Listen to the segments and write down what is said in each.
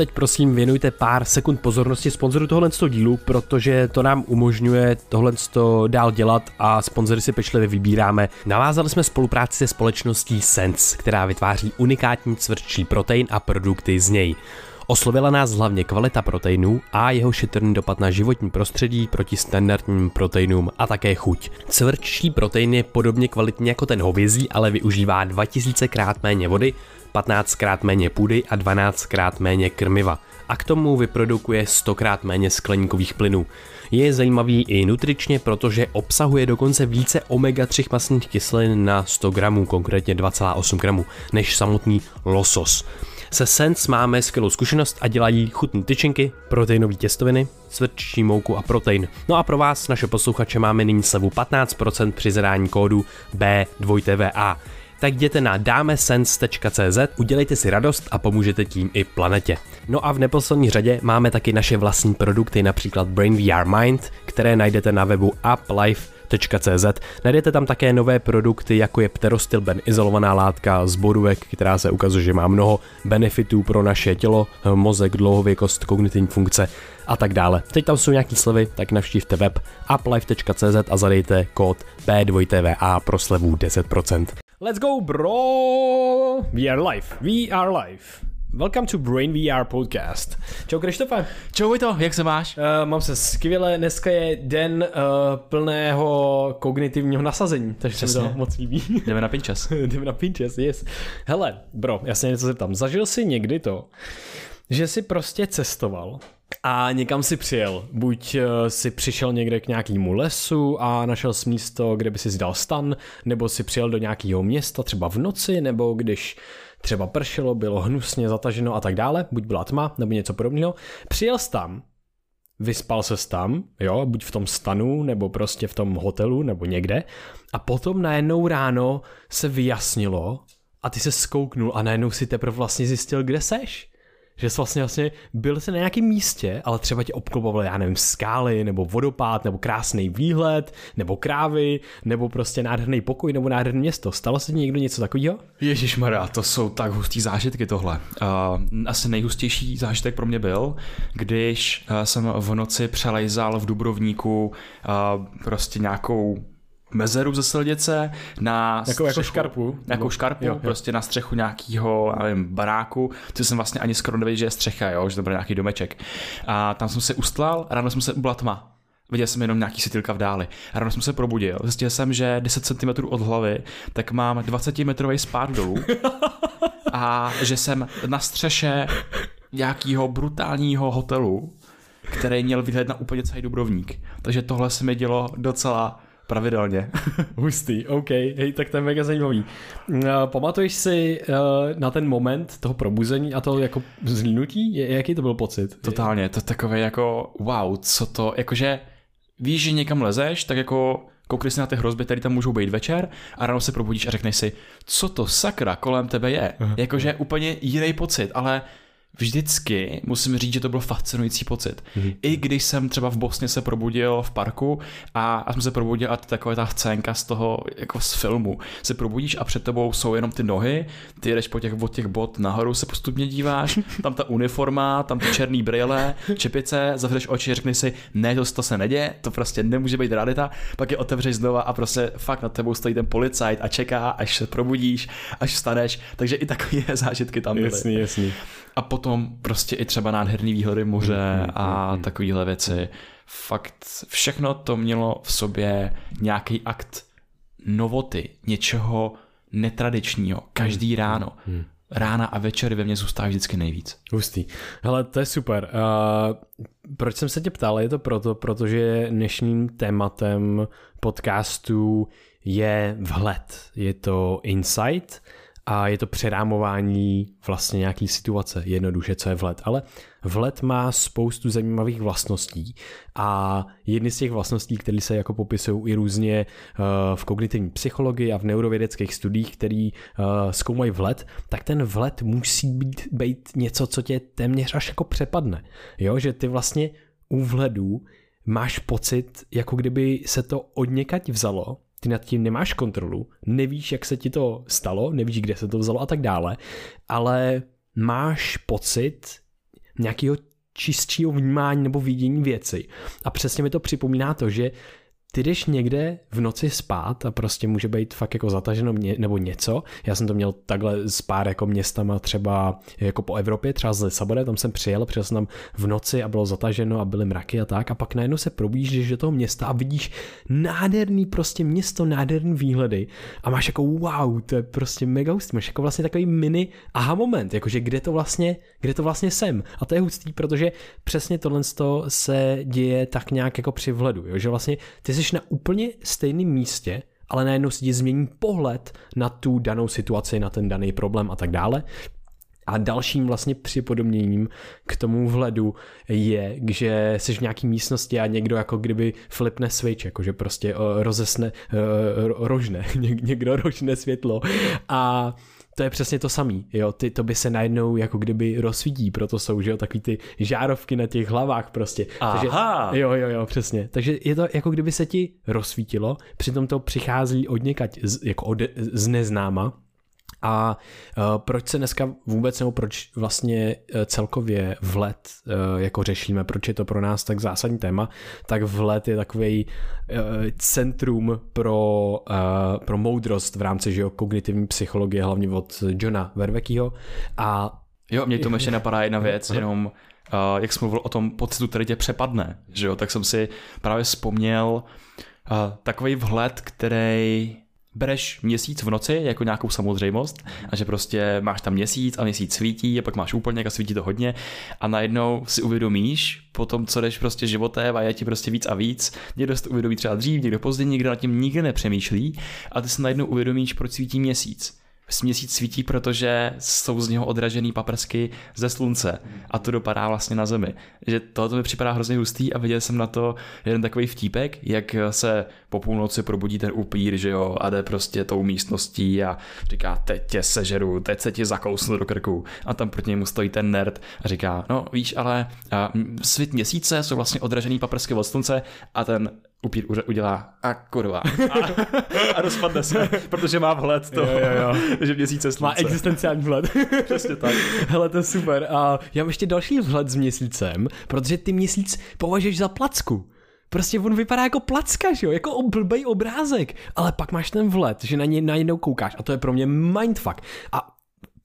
teď prosím věnujte pár sekund pozornosti sponzoru tohle dílu, protože to nám umožňuje tohle dál dělat a sponzory si pečlivě vybíráme. Navázali jsme spolupráci se společností Sense, která vytváří unikátní cvrčí protein a produkty z něj. Oslovila nás hlavně kvalita proteinů a jeho šetrný dopad na životní prostředí proti standardním proteinům a také chuť. Cvrčí protein je podobně kvalitní jako ten hovězí, ale využívá 2000 krát méně vody, 15 krát méně půdy a 12 krát méně krmiva. A k tomu vyprodukuje 100 krát méně skleníkových plynů. Je zajímavý i nutričně, protože obsahuje dokonce více omega-3 masných kyselin na 100 gramů, konkrétně 2,8 gramů, než samotný losos. Se Sense máme skvělou zkušenost a dělají chutné tyčinky, proteinové těstoviny, cvrčí mouku a protein. No a pro vás, naše posluchače, máme nyní slevu 15% při zadání kódu B2TVA. Tak jděte na dámesense.cz, udělejte si radost a pomůžete tím i planetě. No a v neposlední řadě máme taky naše vlastní produkty, například Brain VR Mind, které najdete na webu uplife CZ. Najdete tam také nové produkty, jako je pterostilben, izolovaná látka z borůvek, která se ukazuje, že má mnoho benefitů pro naše tělo, mozek, dlouhověkost, kognitivní funkce a tak dále. Teď tam jsou nějaký slevy, tak navštívte web uplife.cz a zadejte kód B2TVA pro slevu 10%. Let's go, bro! We are live. We are live. Welcome to Brain VR podcast. Čau Krištofe. Čau to, jak se máš? Uh, mám se skvěle, dneska je den uh, plného kognitivního nasazení, takže Přesně. se mi to moc líbí. Jdeme na pinčas. Jdeme na pinčas, yes. Hele, bro, já se něco zeptám. Zažil jsi někdy to, že jsi prostě cestoval a někam si přijel. Buď eh, si přišel někde k nějakému lesu a našel jsi místo, kde by si dal stan, nebo si přijel do nějakého města třeba v noci, nebo když třeba pršelo, bylo hnusně zataženo a tak dále, buď byla tma nebo něco podobného. Přijel jsi tam, vyspal se tam, jo, buď v tom stanu, nebo prostě v tom hotelu, nebo někde, a potom najednou ráno se vyjasnilo a ty se skouknul a najednou si teprve vlastně zjistil, kde seš že jsi vlastně, vlastně byl jsi na nějakém místě, ale třeba tě obklopovaly, já nevím, skály, nebo vodopád, nebo krásný výhled, nebo krávy, nebo prostě nádherný pokoj, nebo nádherné město. Stalo se ti někdo něco takového? Ježíš Maria, to jsou tak hustý zážitky tohle. Uh, asi nejhustější zážitek pro mě byl, když uh, jsem v noci přelejzal v Dubrovníku uh, prostě nějakou mezeru ze silnice na jako, jako škarpu. Jako škarpu, jo, jo. prostě na střechu nějakého, nevím, baráku, co jsem vlastně ani skoro nevěděl, že je střecha, jo, že to byl nějaký domeček. A tam jsem se ustlal, ráno jsem se, byla tma. Viděl jsem jenom nějaký světilka v dáli. A ráno jsem se probudil. Zjistil jsem, že 10 cm od hlavy, tak mám 20 metrový spát dolů. a že jsem na střeše nějakého brutálního hotelu, který měl výhled na úplně celý Dubrovník. Takže tohle se mi dělo docela pravidelně. Hustý, OK, hej, tak to je mega zajímavý. Uh, pamatuješ si uh, na ten moment toho probuzení a toho jako zlínutí? Jaký to byl pocit? Totálně, to takové jako wow, co to, jakože víš, že někam lezeš, tak jako koukneš si na ty hrozby, které tam můžou být večer a ráno se probudíš a řekneš si, co to sakra kolem tebe je. Jakože úplně jiný pocit, ale vždycky musím říct, že to byl fascinující pocit. Mm-hmm. I když jsem třeba v Bosně se probudil v parku a, a jsem se probudil a taková ta scénka z toho, jako z filmu. Se probudíš a před tebou jsou jenom ty nohy, ty jdeš po těch, od těch bot nahoru, se postupně díváš, tam ta uniforma, tam ty černý brýle, čepice, zavřeš oči, řekneš si, ne, to, to se neděje, to prostě nemůže být realita, pak je otevřeš znova a prostě fakt nad tebou stojí ten policajt a čeká, až se probudíš, až vstaneš, takže i takové zážitky tam byly. Jasný, jasný. A potom prostě i třeba nádherný výhledy moře mm, mm, a mm, takovéhle věci. Fakt všechno to mělo v sobě nějaký akt novoty, něčeho netradičního, každý ráno. Rána a večery ve mně zůstává vždycky nejvíc. Hustý. Hele, to je super. Uh, proč jsem se tě ptal? Je to proto, protože dnešním tématem podcastu je vhled. Je to insight a je to přerámování vlastně nějaký situace, jednoduše, co je vlet. Ale vlet má spoustu zajímavých vlastností a jedny z těch vlastností, které se jako popisují i různě uh, v kognitivní psychologii a v neurovědeckých studiích, který uh, zkoumají vlet, tak ten vlet musí být, být něco, co tě téměř až jako přepadne. Jo, že ty vlastně u vhledu máš pocit, jako kdyby se to od někať vzalo ty nad tím nemáš kontrolu, nevíš, jak se ti to stalo, nevíš, kde se to vzalo a tak dále, ale máš pocit, nějakého čistšího vnímání nebo vidění věci. A přesně mi to připomíná to, že ty jdeš někde v noci spát a prostě může být fakt jako zataženo ně, nebo něco. Já jsem to měl takhle s pár jako městama třeba jako po Evropě, třeba z Lisabone, tam jsem přijel, přijel jsem tam v noci a bylo zataženo a byly mraky a tak a pak najednou se probížíš do toho města a vidíš nádherný prostě město, nádherný výhledy a máš jako wow, to je prostě mega hustý, máš jako vlastně takový mini aha moment, jakože kde to vlastně, kde to vlastně jsem a to je hustý, protože přesně tohle se děje tak nějak jako při vhledu, jo? že vlastně ty jsi na úplně stejném místě, ale najednou si ti změní pohled na tu danou situaci, na ten daný problém a tak dále. A dalším vlastně připodobněním k tomu vhledu je, že jsi v nějaký místnosti a někdo jako kdyby flipne switch, jakože prostě uh, rozesne, uh, rožne, někdo rožne světlo a to je přesně to samý, jo, ty, to by se najednou jako kdyby rozsvítí, proto jsou, že jo, takový ty žárovky na těch hlavách prostě. Aha. Takže, jo, jo, jo, přesně. Takže je to jako kdyby se ti rozsvítilo, přitom to přichází od někať z, jako od, z neznáma, a uh, proč se dneska vůbec, nebo proč vlastně uh, celkově vlet uh, jako řešíme, proč je to pro nás tak zásadní téma, tak vlet je takový centrum pro, pro moudrost v rámci že jo, kognitivní psychologie, hlavně od Johna Vervekyho. A Jo, mě to ještě napadá jedna věc, jenom uh, jak jsem mluvil o tom pocitu, který tě přepadne, že jo, tak jsem si právě vzpomněl uh, takový vhled, který bereš měsíc v noci jako nějakou samozřejmost a že prostě máš tam měsíc a měsíc svítí a pak máš úplně a svítí to hodně a najednou si uvědomíš po tom, co jdeš prostě životem a je ti prostě víc a víc, někdo si to uvědomí třeba dřív, někdo později, někdo nad tím nikdy nepřemýšlí a ty si najednou uvědomíš, proč svítí měsíc měsíc svítí, protože jsou z něho odražený paprsky ze slunce a to dopadá vlastně na zemi. Že tohle mi připadá hrozně hustý a viděl jsem na to jeden takový vtípek, jak se po půlnoci probudí ten upír, že jo, a jde prostě tou místností a říká, teď tě sežeru, teď se ti zakousnu do krku. A tam proti němu stojí ten nerd a říká, no víš, ale svit měsíce jsou vlastně odražený paprsky od slunce a ten upír udělá a kurva. A, a rozpadne se, protože má vhled to, jo, jo, jo. že měsíce slunce. Má existenciální vhled. Přesně tak. Hele, to je super. A já mám ještě další vhled s měsícem, protože ty měsíc považuješ za placku. Prostě on vypadá jako placka, že jo, jako blbej obrázek, ale pak máš ten vhled, že na něj najednou koukáš a to je pro mě mindfuck. A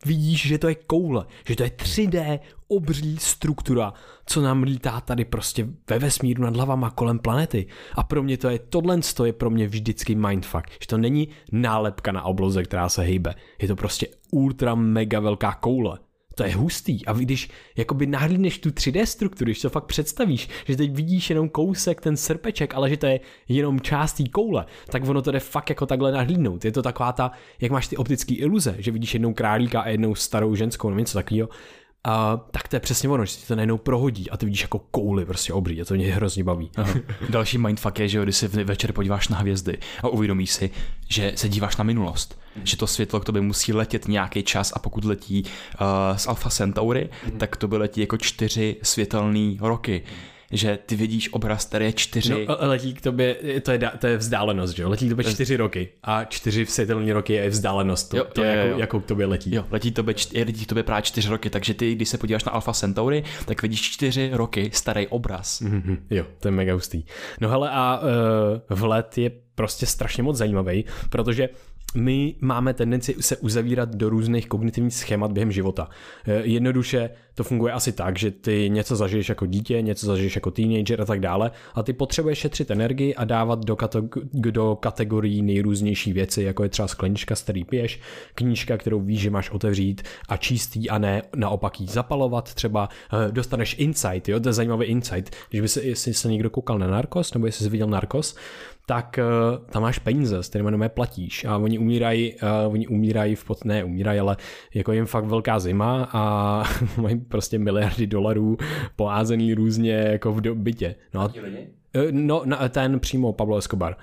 vidíš, že to je koule, že to je 3D obří struktura, co nám lítá tady prostě ve vesmíru nad hlavama kolem planety. A pro mě to je, tohle je pro mě vždycky mindfuck, že to není nálepka na obloze, která se hýbe. Je to prostě ultra mega velká koule to je hustý. A když jakoby nahlídneš tu 3D strukturu, když to fakt představíš, že teď vidíš jenom kousek, ten srpeček, ale že to je jenom část té koule, tak ono to jde fakt jako takhle nahlídnout. Je to taková ta, jak máš ty optické iluze, že vidíš jednou králíka a jednou starou ženskou nebo něco takového. A tak to je přesně ono, že si to najednou prohodí a ty vidíš jako kouli prostě obrý a to mě hrozně baví. Aha. Další mindfuck je, že když se večer podíváš na hvězdy a uvědomíš si, že se díváš na minulost, mm. že to světlo k tobě musí letět nějaký čas a pokud letí uh, z Alpha Centauri, mm. tak to by letí jako čtyři světelné roky. Mm že ty vidíš obraz, který je čtyři... No, letí k tobě, to je, to je vzdálenost, že jo? Letí k tobě čtyři roky a čtyři světelné roky je vzdálenost, to, jo, to jo, jako, jo. jakou k tobě letí. Jo, letí, tobě, letí k tobě právě čtyři roky, takže ty, když se podíváš na Alpha Centauri, tak vidíš čtyři roky starý obraz. Mm-hmm, jo, to je mega hustý. No hele a uh, vlet je prostě strašně moc zajímavý, protože my máme tendenci se uzavírat do různých kognitivních schémat během života. Eh, jednoduše to funguje asi tak, že ty něco zažiješ jako dítě, něco zažiješ jako teenager a tak dále a ty potřebuješ šetřit energii a dávat do, kategor- do kategorií nejrůznější věci, jako je třeba sklenička, z který piješ, knížka, kterou víš, že máš otevřít a čistý a ne naopak jí zapalovat. Třeba eh, dostaneš insight, jo, to je zajímavý insight. Když by se, jestli se někdo koukal na Narcos, nebo jestli jsi viděl Narcos, tak uh, tam máš peníze, s kterými jenom platíš a oni umírají, uh, oni umírají v pot, ne umírají, ale jako jim fakt velká zima a mají prostě miliardy dolarů poházený různě jako v bytě. No a, No, na, ten přímo Pablo Escobar.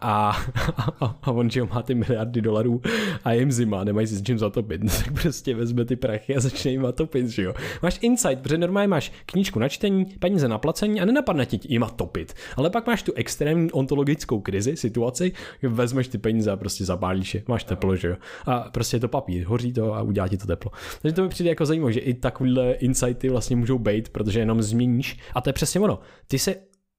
A, a, a on, že má ty miliardy dolarů a jim zima, nemají si s čím zatopit, no, tak prostě vezme ty prachy a začne jim topit, že jo. Máš insight, protože normálně máš knížku na čtení, peníze na placení a nenapadne ti jima topit. Ale pak máš tu extrémní ontologickou krizi, situaci, vezmeš ty peníze a prostě zapálíš je, máš teplo, že jo. A prostě je to papír, hoří to a udělá ti to teplo. Takže to mi přijde jako zajímavé, že i takovýhle insighty vlastně můžou být, protože jenom změníš. A to je přesně ono. Ty se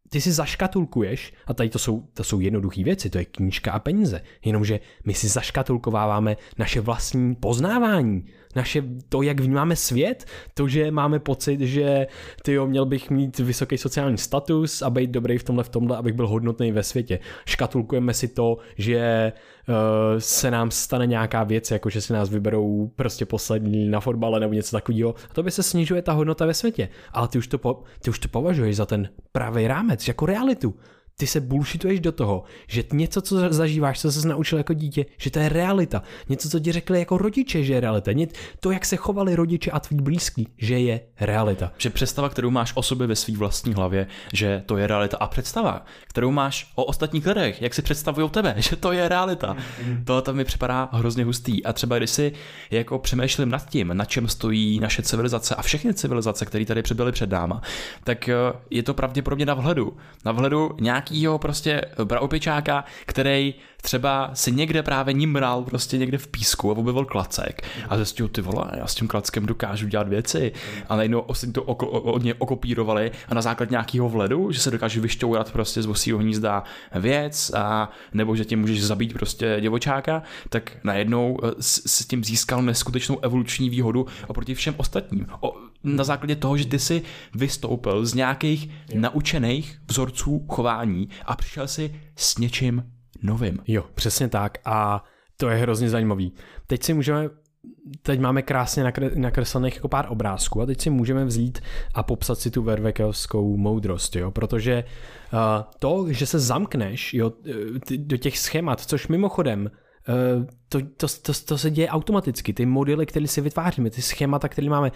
ty si zaškatulkuješ, a tady to jsou, to jsou jednoduché věci, to je knížka a peníze, jenomže my si zaškatulkováváme naše vlastní poznávání, naše to, jak vnímáme svět, to, že máme pocit, že ty měl bych mít vysoký sociální status a být dobrý v tomhle, v tomhle, abych byl hodnotný ve světě. Škatulkujeme si to, že uh, se nám stane nějaká věc, jako že si nás vyberou prostě poslední na fotbale nebo něco takového. A to by se snižuje ta hodnota ve světě. Ale ty už to, po, ty už to považuješ za ten pravý rámec, jako realitu ty se bullshituješ do toho, že něco, co zažíváš, co se naučil jako dítě, že to je realita. Něco, co ti řekli jako rodiče, že je realita. To, jak se chovali rodiče a tví blízký, že je realita. Že představa, kterou máš o sobě ve své vlastní hlavě, že to je realita. A představa, kterou máš o ostatních lidech, jak si představují tebe, že to je realita. To tam mi připadá hrozně hustý. A třeba když si jako přemýšlím nad tím, na čem stojí naše civilizace a všechny civilizace, které tady přibyly před náma, tak eh, je to pravděpodobně na vhledu. Na vhledu nějak nějakýho prostě braopičáka, který třeba si někde právě nimral prostě někde v písku a objevil klacek a zjistil, ty vole, já s tím klackem dokážu dělat věci a najednou ostatní to oko, od něj okopírovali a na základě nějakého vledu, že se dokáže vyšťourat prostě z vosího hnízda věc a nebo že tě můžeš zabít prostě děvočáka, tak najednou eh, s, s tím získal neskutečnou evoluční výhodu oproti všem ostatním. O, na základě toho, že ty si vystoupil z nějakých jo. naučených vzorců chování a přišel si s něčím novým. Jo, přesně tak a to je hrozně zajímavý. Teď si můžeme teď máme krásně nakreslených jako pár obrázků a teď si můžeme vzít a popsat si tu vervekovskou moudrost, jo, protože uh, to, že se zamkneš jo, do těch schémat, což mimochodem Uh, to, to, to, to se děje automaticky. Ty modely, které si vytváříme, ty schémata, které máme,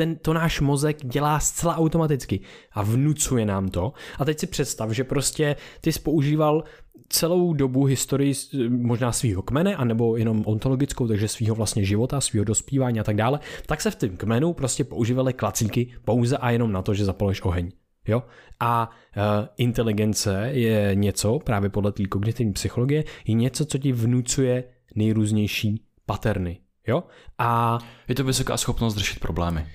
ten, to náš mozek dělá zcela automaticky a vnucuje nám to. A teď si představ, že prostě ty jsi používal celou dobu historii možná svého kmene, anebo jenom ontologickou, takže svého vlastně života, svého dospívání a tak dále, tak se v tom kmenu prostě používaly klacíky pouze a jenom na to, že zapaluješ oheň. Jo? A uh, inteligence je něco, právě podle té kognitivní psychologie, je něco, co ti vnucuje nejrůznější paterny. Jo? A je to vysoká schopnost řešit problémy.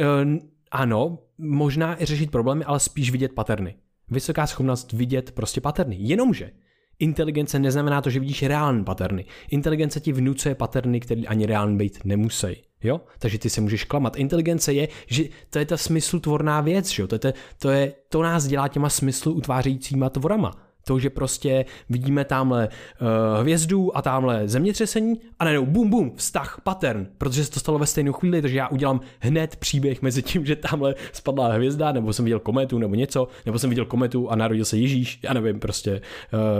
Uh, ano, možná i řešit problémy, ale spíš vidět paterny. Vysoká schopnost vidět prostě paterny. Jenomže inteligence neznamená to, že vidíš reální paterny. Inteligence ti vnucuje paterny, které ani reální být nemusí. Jo? Takže ty se můžeš klamat. Inteligence je, že to je ta smyslutvorná věc, že jo? To, je, to, je, to nás dělá těma smyslu utvářejícíma tvorama. To, že prostě vidíme tamhle uh, hvězdu a tamhle zemětřesení a najednou bum bum, vztah, pattern, protože se to stalo ve stejnou chvíli, takže já udělám hned příběh mezi tím, že tamhle spadla hvězda, nebo jsem viděl kometu, nebo něco, nebo jsem viděl kometu a narodil se Ježíš, já nevím, prostě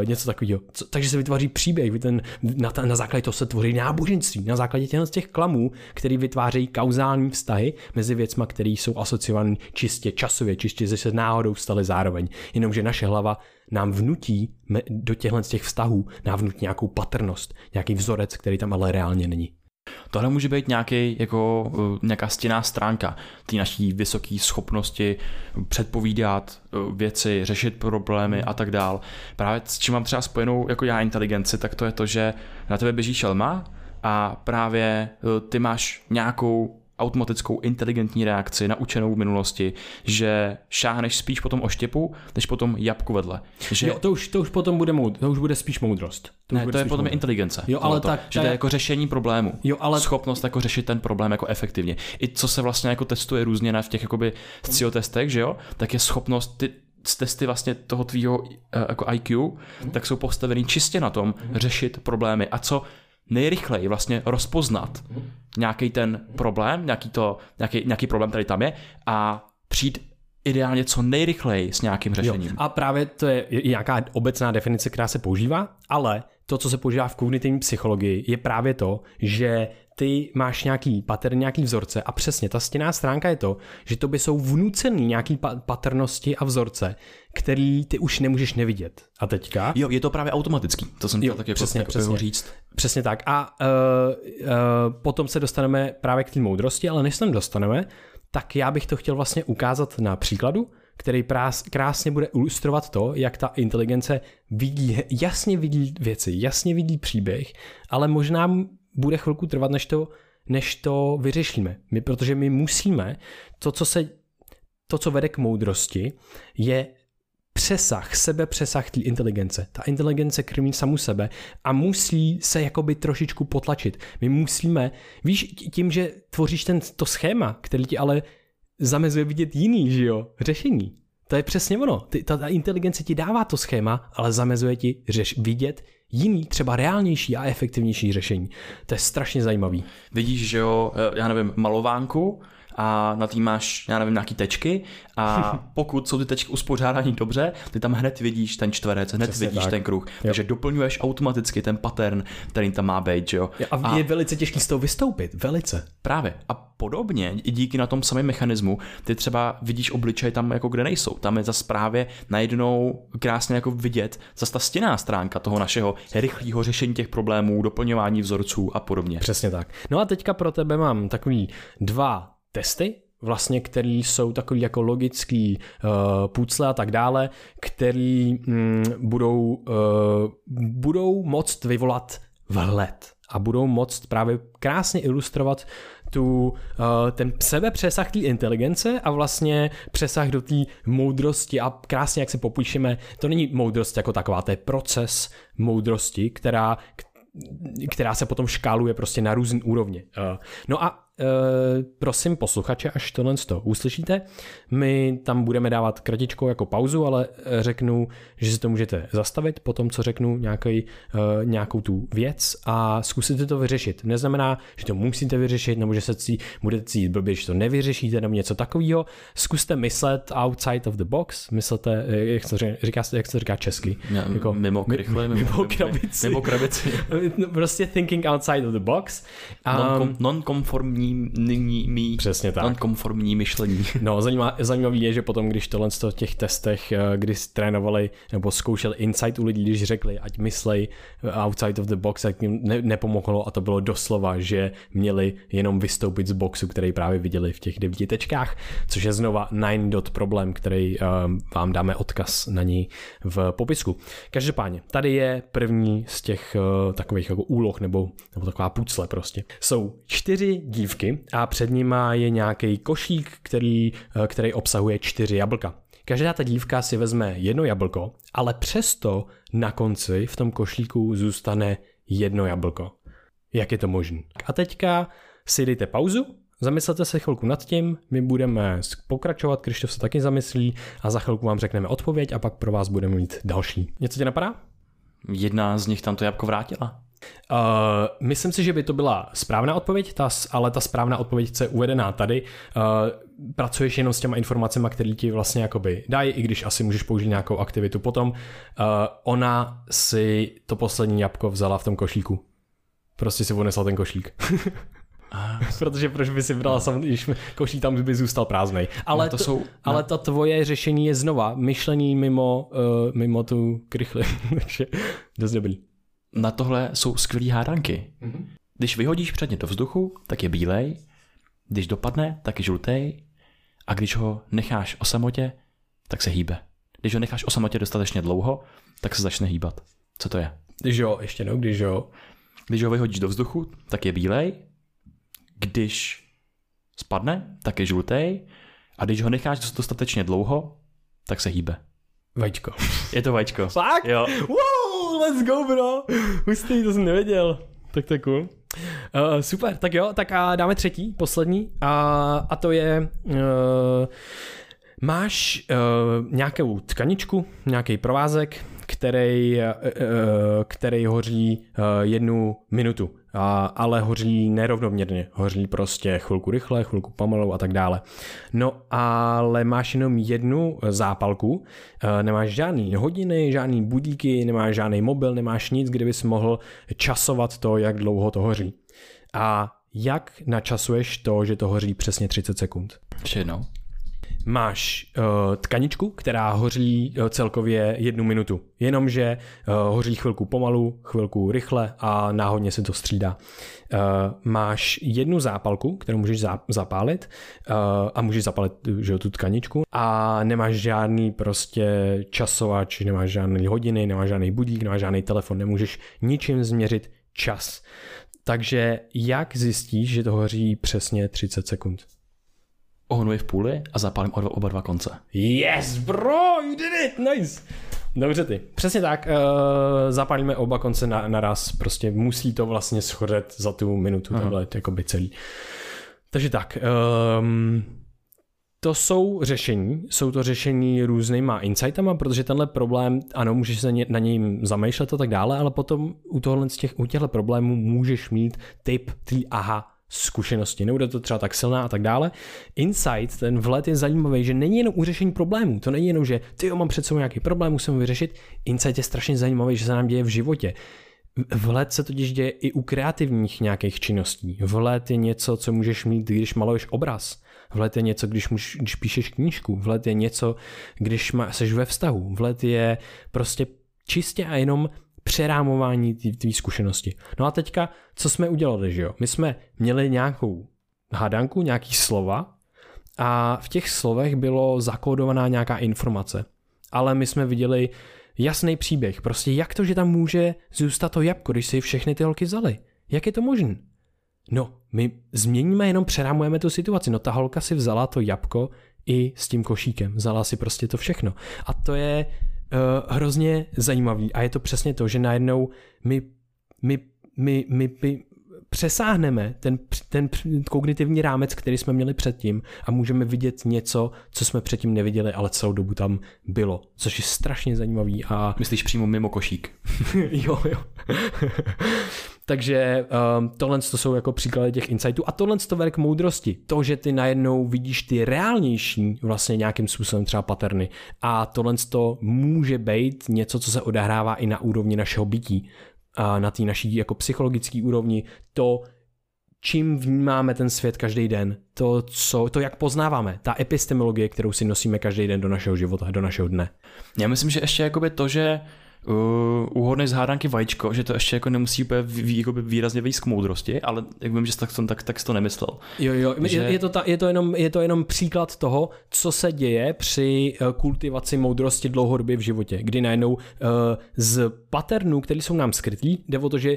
uh, něco takového. Co, takže se vytváří příběh, ten, na, na základě toho se tvoří náboženství, na základě těch, těch klamů, který vytvářejí kauzální vztahy mezi věcmi, které jsou asociované čistě časově, čistě že se náhodou staly zároveň. Jenomže naše hlava nám vnutí do těchto těch vztahů, nám vnutí nějakou patrnost, nějaký vzorec, který tam ale reálně není. Tohle může být nějaký, jako, eh, nějaká stěná stránka té naší vysoké schopnosti předpovídat eh, věci, řešit problémy a tak dál. Právě s čím mám třeba spojenou jako já inteligenci, tak to je to, že na tebe běží šelma a právě eh, ty máš nějakou automatickou inteligentní reakci naučenou v minulosti, že šáhneš spíš po tom oštěpu, než po tom jabku vedle. Že... Jo, to už, to už potom bude, moud, to už bude spíš moudrost. To, ne, to je potom inteligence. Jo, ale tak, že to je jako řešení problému. Jo, ale... Schopnost jako řešit ten problém jako efektivně. I co se vlastně jako testuje různě na v těch jakoby testech, že jo, tak je schopnost ty, testy vlastně toho tvýho eh, jako IQ, mm. tak jsou postavený čistě na tom mm. řešit problémy. A co nejrychleji vlastně rozpoznat nějaký ten problém, nějaký, to, nějaký, nějaký problém, který tam je a přijít ideálně co nejrychleji s nějakým řešením. Jo. A právě to je nějaká obecná definice, která se používá, ale to, co se používá v kognitivní psychologii, je právě to, že ty máš nějaký pattern, nějaký vzorce a přesně ta stěná stránka je to, že to by jsou vnucený nějaký pa- patrnosti a vzorce, který ty už nemůžeš nevidět. A teďka? Jo, je to právě automatický, to jsem chtěl tak jako, přesně, jako přesně. říct. Přesně tak. A uh, uh, potom se dostaneme právě k té moudrosti, ale než se tam dostaneme, tak já bych to chtěl vlastně ukázat na příkladu, který prás, krásně bude ilustrovat to, jak ta inteligence vidí, jasně vidí věci, jasně vidí příběh, ale možná bude chvilku trvat, než to, než to vyřešíme. My, protože my musíme, to, co se to, co vede k moudrosti, je přesah, sebe přesah té inteligence. Ta inteligence krmí samu sebe a musí se jakoby trošičku potlačit. My musíme, víš, tím, že tvoříš ten, to schéma, který ti ale zamezuje vidět jiný, že jo, řešení. To je přesně ono. Ty, ta, ta inteligence ti dává to schéma, ale zamezuje ti řeš, vidět jiný, třeba reálnější a efektivnější řešení. To je strašně zajímavý. Vidíš, že jo, eh, já nevím, malovánku, a na tým máš, já nevím, nějaký tečky a pokud jsou ty tečky uspořádaný dobře, ty tam hned vidíš ten čtverec, hned Přesně vidíš tak. ten kruh. Jo. Takže doplňuješ automaticky ten pattern, který tam má být, jo. A, a je velice těžký z toho vystoupit, velice. Právě. A podobně, i díky na tom samém mechanismu, ty třeba vidíš obličej tam, jako kde nejsou. Tam je zase právě najednou krásně jako vidět zase ta stěná stránka toho našeho rychlého řešení těch problémů, doplňování vzorců a podobně. Přesně tak. No a teďka pro tebe mám takový dva testy, vlastně, který jsou takový jako logický uh, půcle a tak dále, který mm, budou, uh, budou moct vyvolat vhled a budou moct právě krásně ilustrovat tu, uh, ten sebepřesah té inteligence a vlastně přesah do té moudrosti a krásně, jak se popíšeme, to není moudrost jako taková, to je proces moudrosti, která, která se potom škáluje prostě na různé úrovně. Uh, no a Uh, prosím posluchače, až tohle to uslyšíte, my tam budeme dávat kratičkou jako pauzu, ale řeknu, že si to můžete zastavit po tom, co řeknu nějaký, uh, nějakou tu věc a zkusíte to vyřešit. Neznamená, že to musíte vyřešit, nebo že se cí, budete cítit blbě, že to nevyřešíte, nebo něco takového. Zkuste myslet outside of the box, myslete, jak se říká, jak se říká česky. Ja, jako, mimo krychle, mimo, mimo krabici. Mimo krabici. prostě thinking outside of the box. Um, non-konformní nyní mý Přesně tak. konformní myšlení. No, zajímavý, zajímavý je, že potom, když tohle z těch testech, eh, kdy trénovali nebo zkoušeli insight u lidí, když řekli, ať myslej eh, outside of the box, tak jim ne, nepomohlo a to bylo doslova, že měli jenom vystoupit z boxu, který právě viděli v těch devíti tečkách, což je znova nine dot problém, který um, vám dáme odkaz na ní v popisku. Každopádně, tady je první z těch uh, takových jako úloh nebo, nebo taková pucle prostě. Jsou čtyři dívky dívky a před nima je nějaký košík, který, eh, který obsahuje čtyři jablka. Každá ta dívka si vezme jedno jablko, ale přesto na konci v tom košíku zůstane jedno jablko. Jak je to možné? A teďka si dejte pauzu, zamyslete se chvilku nad tím, my budeme pokračovat, Krištof se taky zamyslí a za chvilku vám řekneme odpověď a pak pro vás budeme mít další. Něco tě napadá? Jedna z nich tam to jabko vrátila. Uh, myslím si, že by to byla správná odpověď, ta, ale ta správná odpověď je uvedená tady. Uh, pracuješ jenom s těma informacemi, které ti vlastně jakoby dají, i když asi můžeš použít nějakou aktivitu. Potom uh, ona si to poslední jabko vzala v tom košíku. Prostě si odnesla ten košík. Protože proč by si brala sam, když košík tam by zůstal prázdnej. Ale, no to, to jsou, ale no. ta tvoje řešení je znova myšlení mimo, uh, mimo tu krychli. Takže dost dobrý na tohle jsou skvělé hádanky. Mm-hmm. Když vyhodíš předně do vzduchu, tak je bílej, když dopadne, tak je žlutý a když ho necháš o samotě, tak se hýbe. Když ho necháš o samotě dostatečně dlouho, tak se začne hýbat. Co to je? Když jo, ještě no, když jo. Když ho vyhodíš do vzduchu, tak je bílej, když spadne, tak je žlutý a když ho necháš dostatečně dlouho, tak se hýbe. Vajíčko. Je to vajíčko. Fakt? Jo. Wow, let's go, bro. Hustý, to jsem nevěděl. Tak to je cool. Uh, super, tak jo, tak a dáme třetí, poslední. A, a to je... Uh, máš uh, nějakou tkaničku, nějaký provázek, který, eh, eh, který hoří jednu minutu, ale hoří nerovnoměrně. Hoří prostě chvilku rychle, chvilku pomalu a tak dále. No ale máš jenom jednu zápalku, nemáš žádný hodiny, žádný budíky, nemáš žádný mobil, nemáš nic, kde bys mohl časovat to, jak dlouho to hoří. A jak načasuješ to, že to hoří přesně 30 sekund? Jednou. Máš uh, tkaničku, která hoří uh, celkově jednu minutu. Jenomže uh, hoří chvilku pomalu, chvilku rychle a náhodně se to střídá. Uh, máš jednu zápalku, kterou můžeš zá, zapálit uh, a můžeš zapálit že, tu tkaničku a nemáš žádný prostě časovač, nemáš žádný hodiny, nemáš žádný budík, nemáš žádný telefon, nemůžeš ničím změřit čas. Takže jak zjistíš, že to hoří přesně 30 sekund? Ohnu v půli a zapálím oba dva konce. Yes, bro, you did it, nice. Dobře ty. Přesně tak, uh, zapálíme oba konce na, naraz, prostě musí to vlastně schořet za tu minutu, Aha. tohle jako by celý. Takže tak, um, to jsou řešení, jsou to řešení různýma insightama, protože tenhle problém, ano, můžeš se na něj zamýšlet a tak dále, ale potom u, tohle, z těch, u těchto problémů můžeš mít typ tý aha zkušenosti, nebude to třeba tak silná a tak dále. Insight, ten vlet je zajímavý, že není jenom u řešení problémů, to není jenom, že ty jo, mám před sebou nějaký problém, musím vyřešit. Insight je strašně zajímavý, že se nám děje v životě. Vhled se totiž děje i u kreativních nějakých činností. Vhled je něco, co můžeš mít, když maluješ obraz. Vhled je něco, když, muž, když píšeš knížku. Vhled je něco, když má, seš ve vztahu. Vhled je prostě čistě a jenom přerámování té zkušenosti. No a teďka, co jsme udělali, že jo? My jsme měli nějakou hádanku, nějaký slova a v těch slovech bylo zakódovaná nějaká informace. Ale my jsme viděli jasný příběh. Prostě jak to, že tam může zůstat to jabko, když si všechny ty holky vzali? Jak je to možné? No, my změníme, jenom přerámujeme tu situaci. No ta holka si vzala to jabko i s tím košíkem. Vzala si prostě to všechno. A to je uh, hrozně zajímavý. A je to přesně to, že najednou my, my, my, my, my přesáhneme ten, ten kognitivní rámec, který jsme měli předtím a můžeme vidět něco, co jsme předtím neviděli, ale celou dobu tam bylo, což je strašně zajímavý. A... Myslíš přímo mimo košík? jo, jo. Takže um, tohle to jsou jako příklady těch insightů a tohle to vede k moudrosti. To, že ty najednou vidíš ty reálnější vlastně nějakým způsobem třeba paterny. A tohle to může být něco, co se odehrává i na úrovni našeho bytí. A na té naší jako psychologické úrovni, to, čím vnímáme ten svět každý den, to, co, to, jak poznáváme, ta epistemologie, kterou si nosíme každý den do našeho života, do našeho dne. Já myslím, že ještě jakoby to, že uh, úhodný z hádanky vajíčko, že to ještě jako nemusí úplně vý, jako výrazně víc k moudrosti, ale jak vím, že tak, tak, tak jsi to nemyslel. Jo, jo, že... je, je, to ta, je, to jenom, je to jenom příklad toho, co se děje při uh, kultivaci moudrosti dlouhodobě v životě, kdy najednou uh, z paternů, které jsou nám skrytý, jde o to, že uh,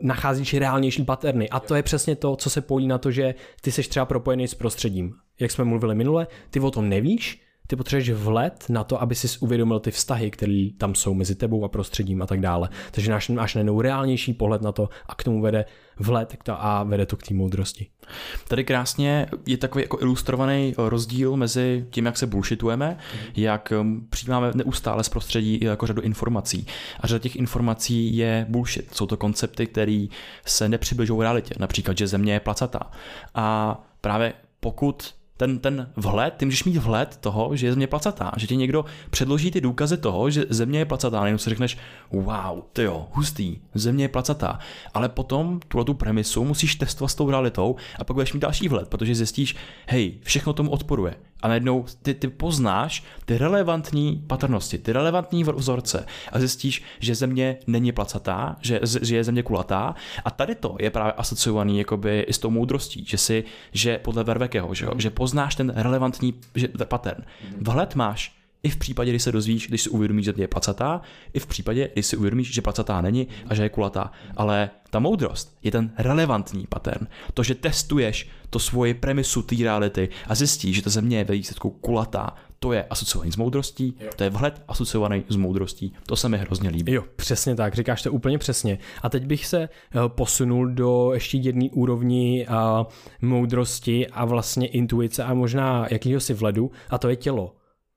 nacházíš reálnější paterny a to je přesně to, co se pojí na to, že ty seš třeba propojený s prostředím. Jak jsme mluvili minule, ty o tom nevíš, ty potřebuješ vlet na to, aby si uvědomil ty vztahy, které tam jsou mezi tebou a prostředím a tak dále. Takže máš, máš najednou reálnější pohled na to a k tomu vede vlet a vede to k té moudrosti. Tady krásně je takový jako ilustrovaný rozdíl mezi tím, jak se bullshitujeme, mm. jak um, přijímáme neustále z prostředí jako řadu informací. A řada těch informací je bullshit. Jsou to koncepty, které se nepřibližují realitě. Například, že země je placatá. A právě pokud ten, ten vhled, ty můžeš mít vhled toho, že je země placatá, že ti někdo předloží ty důkazy toho, že země je placatá, jenom si řekneš, wow, ty jo, hustý, země je placatá, ale potom tuhle tu premisu musíš testovat s tou realitou a pak budeš mít další vhled, protože zjistíš, hej, všechno tomu odporuje a najednou ty, ty poznáš ty relevantní patrnosti, ty relevantní vzorce a zjistíš, že země není placatá, že, že je země kulatá. A tady to je právě asociovaný jakoby i s tou moudrostí, že si, že podle Vervekeho, že, že poznáš ten relevantní že, pattern. Vhled máš i v případě, kdy se dozvíš, když si uvědomíš, že je placatá, i v případě, kdy si uvědomíš, že placatá není a že je kulatá. Ale ta moudrost je ten relevantní pattern. To, že testuješ to svoji premisu té reality a zjistíš, že ta země je ve výsledku kulatá, to je asociovaný s moudrostí, jo. to je vhled asociovaný s moudrostí. To se mi hrozně líbí. Jo, přesně tak, říkáš to úplně přesně. A teď bych se eh, posunul do ještě jedné úrovni a eh, moudrosti a vlastně intuice a možná jakýhosi vledu, a to je tělo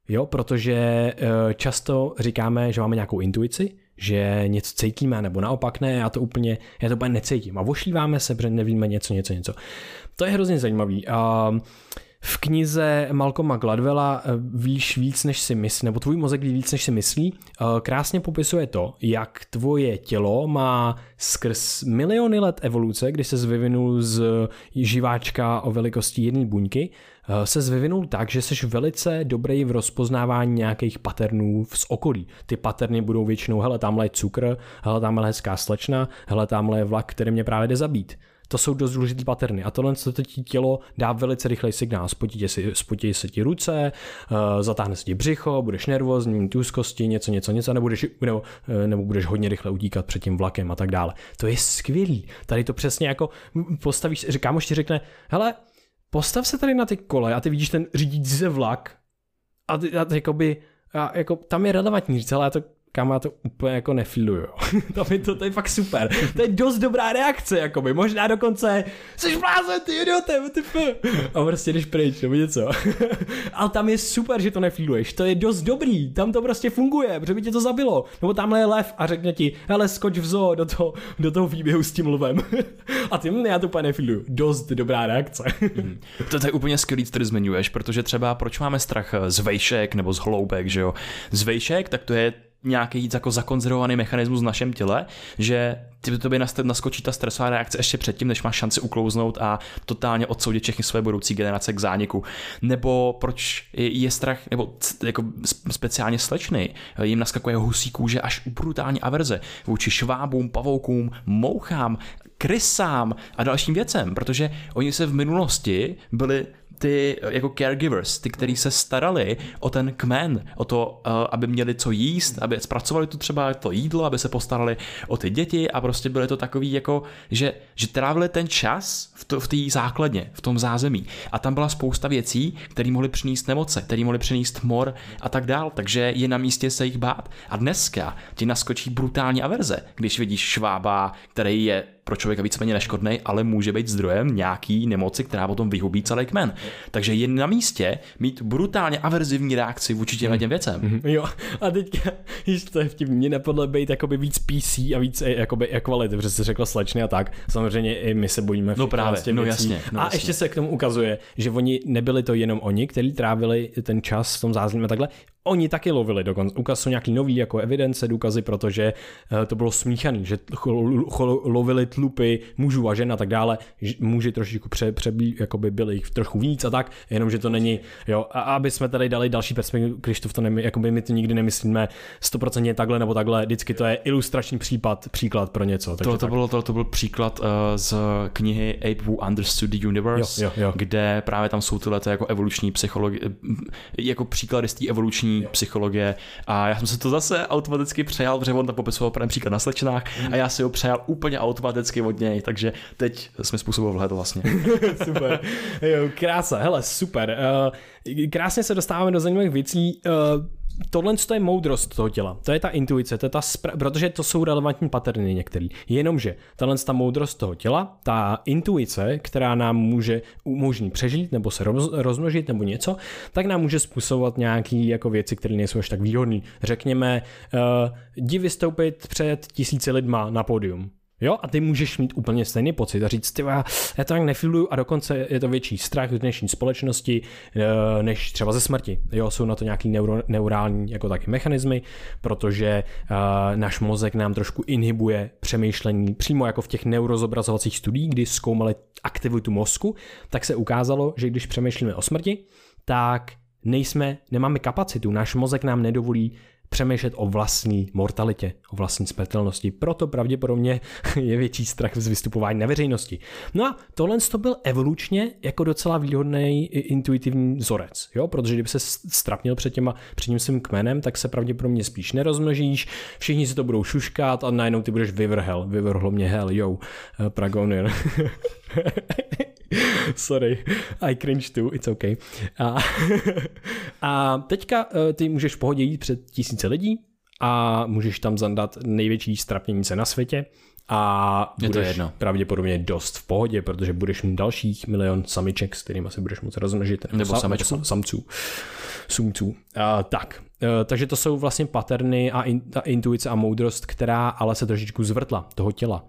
Jo, protože eh, často říkáme, že máme nějakou intuici, že něco cítíme, nebo naopak ne, já to úplně, já to úplně necítím. A vošíváme se, protože nevíme něco, něco, něco. To je hrozně zajímavý. V knize Malcolma Gladwella eh, víš víc, než si myslí, nebo tvůj mozek ví víc, než si myslí, eh, krásně popisuje to, jak tvoje tělo má skrz miliony let evoluce, kdy se vyvinul z živáčka o velikosti jedné buňky, se vyvinul tak, že jsi velice dobrý v rozpoznávání nějakých paternů z okolí. Ty paterny budou většinou, hele, tamhle je cukr, hele, tamhle je hezká slečna, hele, tamhle je vlak, který mě právě jde zabít. To jsou dost důležité paterny a tohle to ti tělo dá velice rychlej signál. Spotí, si, spotí se ti ruce, uh, zatáhne se ti břicho, budeš nervózní, mít úzkosti, něco, něco, něco, nebo budeš, nebo, uh, nebo budeš hodně rychle utíkat před tím vlakem a tak dále. To je skvělý. Tady to přesně jako postavíš, kámoš ti řekne, hele, postav se tady na ty kole a ty vidíš ten řídící se vlak a ty, a ty jakoby, a jako, tam je relevantní říct, ale já to kam já to úplně jako nefiluju. to, mi to, to je fakt super. To je dost dobrá reakce, jakoby. Možná dokonce jsi blázen, ty idiote, ty A prostě jdeš pryč, nebo něco. Ale tam je super, že to nefiluješ. To je dost dobrý. Tam to prostě funguje, protože by tě to zabilo. Nebo tamhle je lev a řekne ti, hele, skoč v zoo do toho, do toho výběhu s tím lvem. a ty, hm, já to úplně nefiluju. Dost dobrá reakce. mm. to, to, je úplně skvělý, co zmiňuješ, protože třeba proč máme strach z vejšek nebo z hloubek, že jo? Z vejšek, tak to je nějaký jako zakonzervovaný mechanismus v našem těle, že ty by naskočí ta stresová reakce ještě předtím, než máš šanci uklouznout a totálně odsoudit všechny své budoucí generace k zániku. Nebo proč je strach, nebo jako speciálně slečny, jim naskakuje husí kůže až brutální averze vůči švábům, pavoukům, mouchám, krysám a dalším věcem, protože oni se v minulosti byli ty jako caregivers, ty, kteří se starali o ten kmen, o to, uh, aby měli co jíst, aby zpracovali tu třeba to jídlo, aby se postarali o ty děti a prostě byly to takový jako, že, že trávili ten čas v, to, v té základně, v tom zázemí. A tam byla spousta věcí, které mohly přinést nemoce, které mohly přinést mor a tak dál, takže je na místě se jich bát. A dneska ti naskočí brutální averze, když vidíš švába, který je pro člověka víceméně neškodný, ale může být zdrojem nějaký nemoci, která potom vyhubí celý kmen. Takže je na místě mít brutálně averzivní reakci vůči těm těm věcem. Mm-hmm. Jo, a teďka, když to je vtipný, mě napadlo být jakoby víc PC a víc eh, jakoby ekvality, protože jsi řekla slečny a tak. Samozřejmě i my se bojíme No právě, no jasně. No a jasně. ještě se k tomu ukazuje, že oni nebyli to jenom oni, kteří trávili ten čas v tom zázemí a takhle, Oni taky lovili dokonce. Ukaz jsou nějaký nový jako evidence, důkazy, protože uh, to bylo smíchaný, že lovili tlupy mužů a žen a tak dále. Muži trošičku pře, přebí, jako by byli jich trochu víc a tak, jenomže to není, jo, a aby jsme tady dali další perspektivu, Krištof to nemy, jako by my to nikdy nemyslíme 100% takhle nebo takhle, vždycky to je ilustrační případ, příklad pro něco. Takže to, to, bylo, to, to byl příklad uh, z knihy Ape Who Understood the Universe, jo, jo, jo. kde právě tam jsou tyhle jako evoluční psychologie, jako příklady z té evoluční psychologie a já jsem se to zase automaticky přejal, protože on tam popisoval například na slečnách a já si ho přejal úplně automaticky od něj, takže teď jsme způsobil vhled vlastně. super. Jo, krása, hele, super. Uh, krásně se dostáváme do zajímavých věcí. Uh, tohle je moudrost toho těla. To je ta intuice, to je ta spra- protože to jsou relevantní paterny některý. Jenomže tahle ta moudrost toho těla, ta intuice, která nám může umožnit přežít nebo se roz- rozmnožit nebo něco, tak nám může způsobovat nějaké jako věci, které nejsou až tak výhodné. Řekněme, uh, jdi vystoupit před tisíci lidma na pódium Jo, a ty můžeš mít úplně stejný pocit a říct, ty já to tak nefiluju a dokonce je to větší strach v dnešní společnosti eh, než třeba ze smrti. Jo, jsou na to nějaký neuro, neurální jako taky mechanismy, protože uh, náš mozek nám trošku inhibuje přemýšlení přímo jako v těch neurozobrazovacích studiích, kdy zkoumali aktivitu mozku, tak se ukázalo, že když přemýšlíme o smrti, tak nejsme, nemáme kapacitu, náš mozek nám nedovolí přemýšlet o vlastní mortalitě, o vlastní smrtelnosti. Proto pravděpodobně je větší strach z vystupování na veřejnosti. No a tohle to byl evolučně jako docela výhodný intuitivní vzorec, jo? protože kdyby se strapnil před, těma, před tím svým kmenem, tak se pravděpodobně spíš nerozmnožíš, všichni si to budou šuškat a najednou ty budeš vyvrhel, vyvrhlo mě hell, yo, eh, Pragonian. Sorry, I cringe too, it's okay. A, a teďka eh, ty můžeš v pohodě jít před tisíce lidí a můžeš tam zandat největší strapněnice na světě a Je budeš to jedno. pravděpodobně dost v pohodě, protože budeš mít dalších milion samiček, s kterými se budeš moct rozmnožit. Nebo sam, samečků. sam, samců. Tzu. Uh, tak, uh, takže to jsou vlastně paterny a in, ta intuice a moudrost, která ale se trošičku zvrtla toho těla.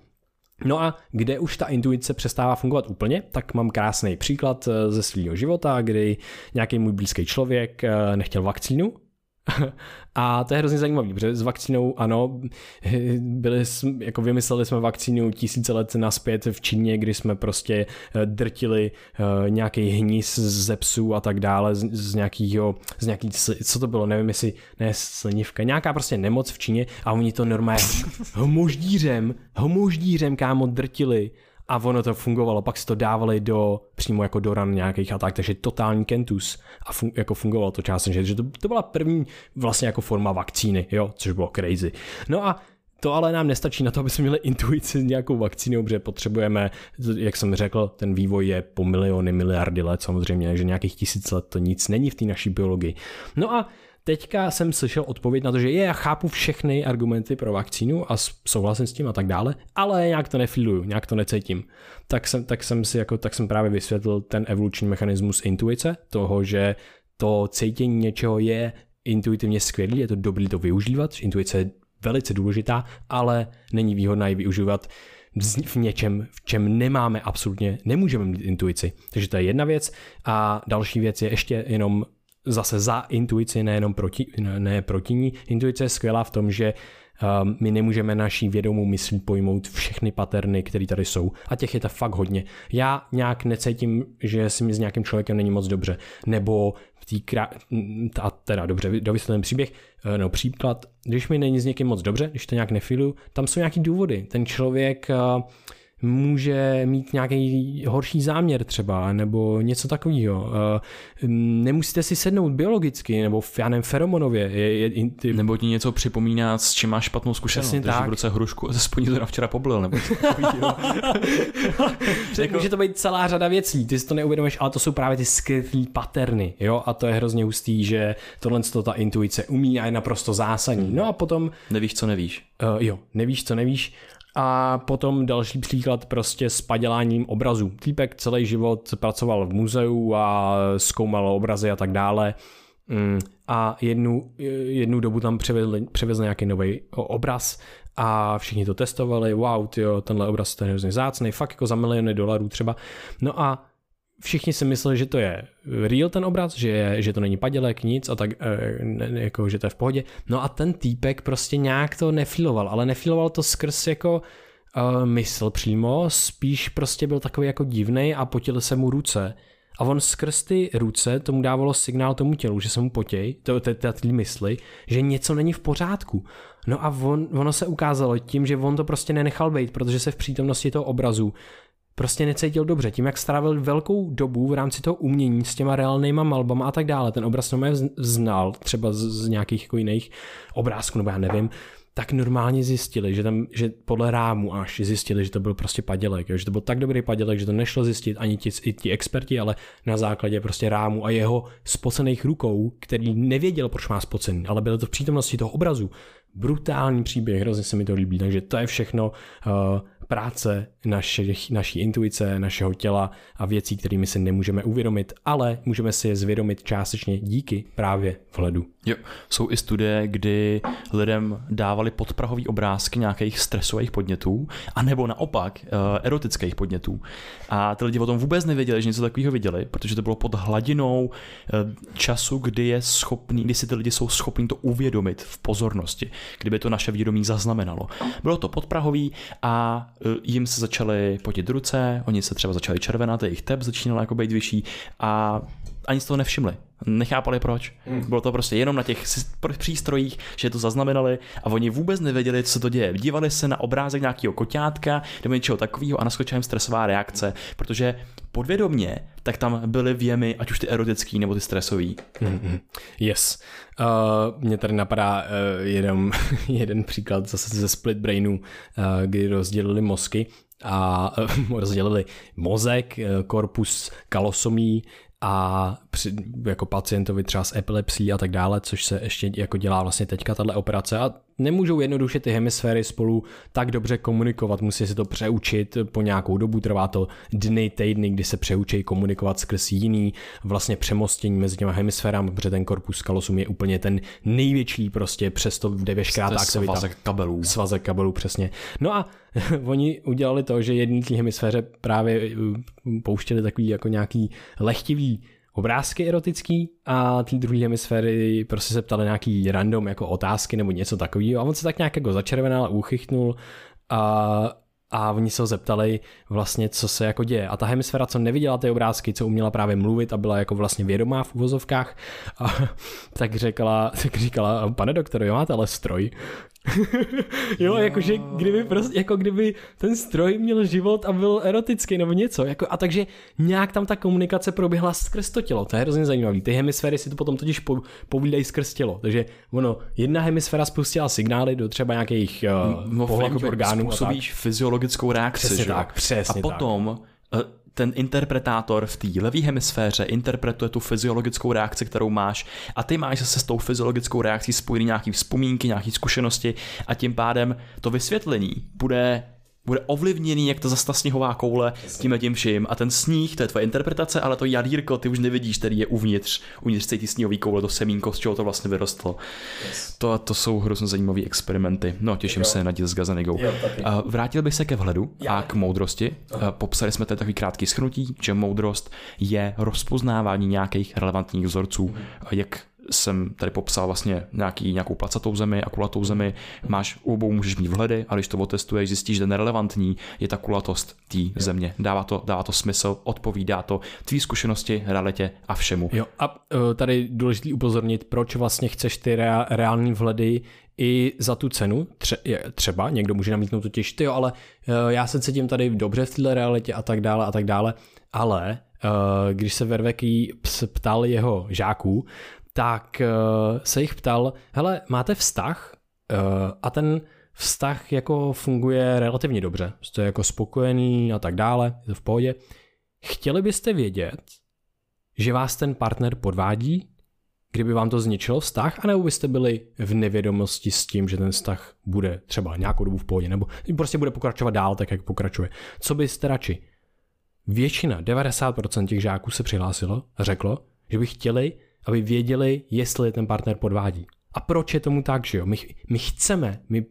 No a kde už ta intuice přestává fungovat úplně, tak mám krásný příklad ze svého života, kdy nějaký můj blízký člověk nechtěl vakcínu, A to je hrozně zajímavé, protože s vakcínou, ano, byli, jako vymysleli jsme vakcínu tisíce let naspět v Číně, kdy jsme prostě eh, drtili eh, nějaký hnis ze psů a tak dále, z, z nějakého, z nějaký, co to bylo, nevím jestli, ne slinivka, nějaká prostě nemoc v Číně a oni to normálně homoždířem, homoždířem kámo drtili a ono to fungovalo, pak si to dávali do, přímo jako do ran nějakých a tak, takže totální kentus a fun, jako fungovalo to částečně, že to, to byla první vlastně jako forma vakcíny, jo, což bylo crazy. No a to ale nám nestačí na to, aby jsme měli intuici s nějakou vakcínou, protože potřebujeme, jak jsem řekl, ten vývoj je po miliony, miliardy let samozřejmě, že nějakých tisíc let to nic není v té naší biologii. No a teďka jsem slyšel odpověď na to, že je, já chápu všechny argumenty pro vakcínu a souhlasím s tím a tak dále, ale nějak to nefiluju, nějak to necítím. Tak jsem, tak jsem si jako, tak jsem právě vysvětlil ten evoluční mechanismus intuice, toho, že to cítění něčeho je intuitivně skvělý, je to dobrý to využívat, intuice je velice důležitá, ale není výhodná ji využívat v něčem, v čem nemáme absolutně, nemůžeme mít intuici. Takže to je jedna věc. A další věc je ještě jenom zase za intuici, nejenom proti, ne, ne proti ní. Intuice je skvělá v tom, že um, my nemůžeme naší vědomou myslí pojmout všechny paterny, které tady jsou. A těch je to fakt hodně. Já nějak necítím, že si mi s nějakým člověkem není moc dobře. Nebo v té krá... a teda dobře, dovysvětlím příběh, eh, no příklad, když mi není s někým moc dobře, když to nějak nefiluju, tam jsou nějaký důvody. Ten člověk uh, může mít nějaký horší záměr třeba, nebo něco takového. Eh, nemusíte si sednout biologicky, nebo v, já nevím, feromonově. Je, je, ty... Nebo ti něco připomíná, s čím máš špatnou zkušenost. Přesně tak. v ruce hrušku a ze to včera poblil, nebo jako... Může to být celá řada věcí, ty si to neuvědomíš, ale to jsou právě ty skrytý paterny, jo, a to je hrozně hustý, že tohle to ta intuice umí a je naprosto zásadní. No a potom... Nevíš, co nevíš. Uh, jo, nevíš, co nevíš a potom další příklad prostě s paděláním obrazů. Týpek celý život pracoval v muzeu a zkoumal obrazy a tak dále. Mm, a jednu, jednu dobu tam převezli, převezli nějaký nový obraz a všichni to testovali, wow, tyjo, tenhle obraz je hrozně zácný, fakt jako za miliony dolarů třeba. No a všichni si mysleli, že to je real ten obraz, že, že to není padělek, nic a tak, e, jako, že to je v pohodě. No a ten týpek prostě nějak to nefiloval, ale nefiloval to skrz jako uh, mysl přímo, spíš prostě byl takový jako divný a potily se mu ruce. A on skrz ty ruce tomu dávalo signál tomu tělu, že se mu potěj, to, to, to, ty mysli, že něco není v pořádku. No a on, ono se ukázalo tím, že on to prostě nenechal být, protože se v přítomnosti toho obrazu prostě necítil dobře. Tím, jak strávil velkou dobu v rámci toho umění s těma reálnýma malbama a tak dále, ten obraz normálně znal, třeba z, z nějakých jako jiných obrázků, nebo já nevím, tak normálně zjistili, že, tam, že podle rámu až zjistili, že to byl prostě padělek, že to byl tak dobrý padělek, že to nešlo zjistit ani ti, i ti experti, ale na základě prostě rámu a jeho spocených rukou, který nevěděl, proč má spocený, ale bylo to v přítomnosti toho obrazu. Brutální příběh, hrozně se mi to líbí, takže to je všechno uh, práce naše, naší intuice, našeho těla a věcí, kterými se nemůžeme uvědomit, ale můžeme si je zvědomit částečně díky právě vhledu. Jo, jsou i studie, kdy lidem dávali podprahový obrázky nějakých stresových podnětů, anebo naopak uh, erotických podnětů. A ty lidi o tom vůbec nevěděli, že něco takového viděli, protože to bylo pod hladinou uh, času, kdy je schopný, kdy si ty lidi jsou schopni to uvědomit v pozornosti, kdyby to naše vědomí zaznamenalo. Bylo to podprahový a uh, jim se začaly potit ruce, oni se třeba začali červenat, jejich tep začínal jako být vyšší a ani z toho nevšimli. Nechápali proč. Mm. Bylo to prostě jenom na těch přístrojích, že to zaznamenali a oni vůbec nevěděli, co to děje. Dívali se na obrázek nějakého koťátka nebo něčeho takového a naskočila jim stresová reakce, protože podvědomně tak tam byly věmy, ať už ty erotický nebo ty stresový. Mm-hmm. Yes. Uh, mě tady napadá uh, jeden, jeden příklad zase ze split brainu, uh, kdy rozdělili mozky a rozdělili mozek, uh, korpus kalosomí a při, jako pacientovi třeba s epilepsí a tak dále, což se ještě jako dělá vlastně teďka tahle operace a nemůžou jednoduše ty hemisféry spolu tak dobře komunikovat, musí se to přeučit po nějakou dobu, trvá to dny, týdny, kdy se přeučí komunikovat skrz jiný vlastně přemostění mezi těma hemisférami, protože ten korpus kalosum je úplně ten největší prostě, přesto ta aktivita. Svazek kabelů. Svazek kabelů, přesně. No a oni udělali to, že jedný té hemisféře právě uh, pouštěli takový jako nějaký lehtivý obrázky erotický a ty druhé hemisféry prostě se ptali nějaký random jako otázky nebo něco takového a on se tak nějak jako začervenal, uchychnul a a oni se ho zeptali vlastně, co se jako děje. A ta hemisféra, co neviděla ty obrázky, co uměla právě mluvit a byla jako vlastně vědomá v uvozovkách, a, tak, řekla, tak říkala, pane doktore, jo, máte ale stroj. Jo, jakože kdyby prostě, jako kdyby ten stroj měl život a byl erotický nebo něco. Jako, a takže nějak tam ta komunikace proběhla skrz to tělo. To je hrozně zajímavé. Ty hemisféry si to potom totiž po, povídají skrz tělo. Takže ono, jedna hemisféra spustila signály do třeba nějakých uh, no, pohlavních orgánů. Způsobíš fyziologickou reakci. Přesně že? tak, přesně A potom tak eh, ten interpretátor v té levé hemisféře interpretuje tu fyziologickou reakci, kterou máš a ty máš zase s tou fyziologickou reakcí spojený nějaký vzpomínky, nějaké zkušenosti a tím pádem to vysvětlení bude bude ovlivněný, jak to zase ta sněhová koule tím a tím vším. A ten sníh, to je tvoje interpretace, ale to jadírko ty už nevidíš, který je uvnitř, uvnitř té sněhové koule, to semínko, z čeho to vlastně vyrostlo. Yes. To, to jsou hrozně zajímavé experimenty. No, těším jo. se na díl s Gazanigou. Vrátil bych se ke vhledu Já. a k moudrosti. Aha. Popsali jsme tady takový krátký schnutí, že moudrost je rozpoznávání nějakých relevantních vzorců, mhm. jak jsem tady popsal vlastně nějaký, nějakou placatou zemi a kulatou zemi, máš u obou můžeš mít vhledy a když to otestuješ, zjistíš, že nerelevantní je ta kulatost té země. Dává to, dává to smysl, odpovídá to tvý zkušenosti, realitě a všemu. Jo, a uh, tady důležité upozornit, proč vlastně chceš ty rea- reální vhledy i za tu cenu, tře- třeba, někdo může namítnout totiž, ty jo, ale uh, já se cítím tady dobře v této realitě a tak dále a tak dále, ale uh, když se Verveký ptal jeho žáků, tak uh, se jich ptal, hele, máte vztah? Uh, a ten vztah jako funguje relativně dobře, jste jako spokojený a tak dále, je to v pohodě. Chtěli byste vědět, že vás ten partner podvádí, kdyby vám to zničilo vztah, anebo byste byli v nevědomosti s tím, že ten vztah bude třeba nějakou dobu v pohodě, nebo prostě bude pokračovat dál tak, jak pokračuje. Co byste radši? Většina, 90% těch žáků se přihlásilo a řeklo, že by chtěli aby věděli, jestli ten partner podvádí. A proč je tomu tak, že jo? My, my chceme, my